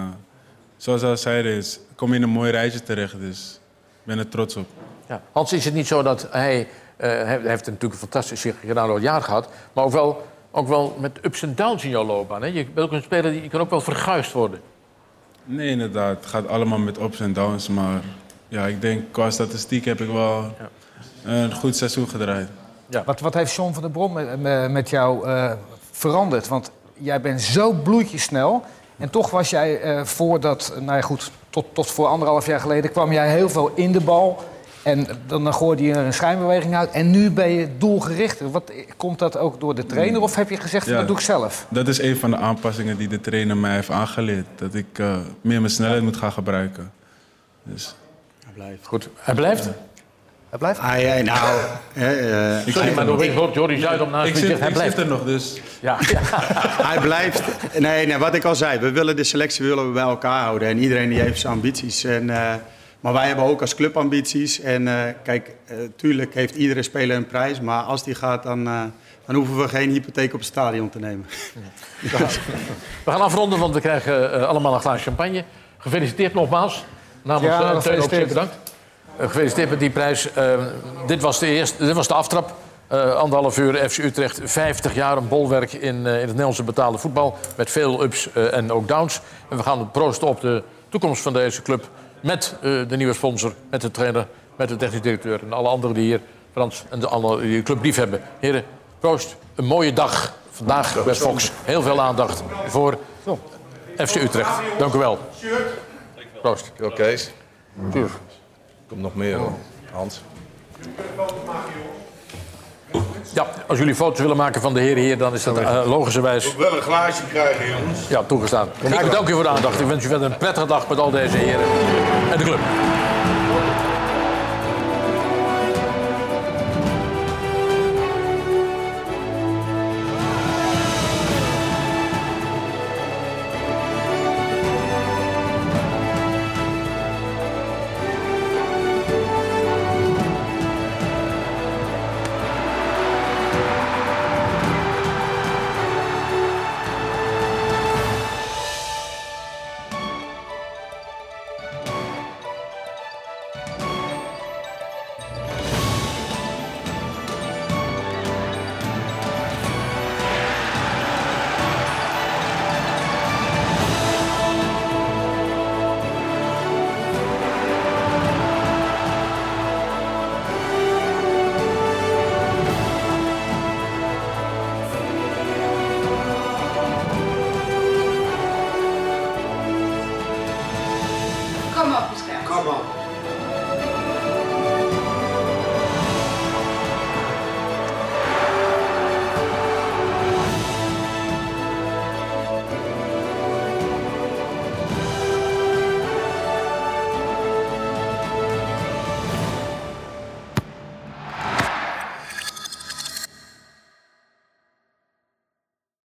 zoals al zeiden, is, kom je in een mooi rijtje terecht. Dus ik ben er trots op. Ja. Hans, is het niet zo dat hij... hij heeft natuurlijk een fantastisch Gerardo jaar gehad... maar ook wel, ook wel met ups en downs in jouw loopbaan. Hè? Je bent ook een speler die je kan ook wel verguisd worden. Nee, inderdaad. Het gaat allemaal met ups en downs. Maar ja, ik denk qua statistiek heb ik wel een goed seizoen gedraaid. Wat, wat heeft John van der Brom met, met- met jou eh, veranderd? Want jij bent zo bloedjesnel. En toch was jij eh voordat, nou ja goed, tot, tot voor anderhalf jaar geleden kwam jij heel veel in de bal. En dan, dan gooide je er een schijnbeweging uit. En nu ben je doelgerichter. Wat, komt dat ook door de trainer of heb je gezegd, van, Ja. dat doe ik zelf? Dat is een van de aanpassingen die de trainer mij heeft aangeleerd. Dat ik eh, meer mijn snelheid moet gaan gebruiken. Dus. Hij blijft. Goed. Hij blijft? Hij blijft? Hij, hij- nou... eh, Sorry, maar hoort Jordi Zuidam naast Ik me zit, hij ik blijft. zit er nog, dus... Ja. hij blijft. Nee, nee, wat ik al zei, we willen de selectie willen we bij elkaar houden. En iedereen die heeft zijn ambities. En, eh, maar wij hebben ook als club ambities. En eh, kijk, eh, tuurlijk heeft iedere speler een prijs. Maar als die gaat, dan, eh, dan hoeven we geen hypotheek op het stadion te nemen. We gaan afronden, want we krijgen allemaal een glaas champagne. Gefeliciteerd nogmaals. Namens Ja, eh, Teun ook zeer gefeliciteerd. bedankt. Gefeliciteerd met die prijs. Eh, dit, was de eerste, dit was de aftrap. Eh, anderhalf uur FC Utrecht, 50 jaar een bolwerk in, eh, in het Nederlandse betaalde voetbal. Met veel ups en ook downs. En we gaan proosten op de toekomst van deze club. Met eh, de nieuwe sponsor, met de trainer, met de technisch directeur... en alle anderen die hier, Frans, en de anderen die de club lief hebben. Heren, proost. Een mooie dag vandaag bij Fox. Heel veel aandacht voor FC Utrecht. Dank u wel. Proost. Oké, Kees. Komt nog meer. Hans. Ja, als jullie foto's willen maken van de heren hier, dan is dat uh, logischerwijs wel een glaasje krijgen, jongens. ja, toegestaan. Ik bedank u voor de aandacht. Ik wens u verder een prettige dag met al deze heren en de club.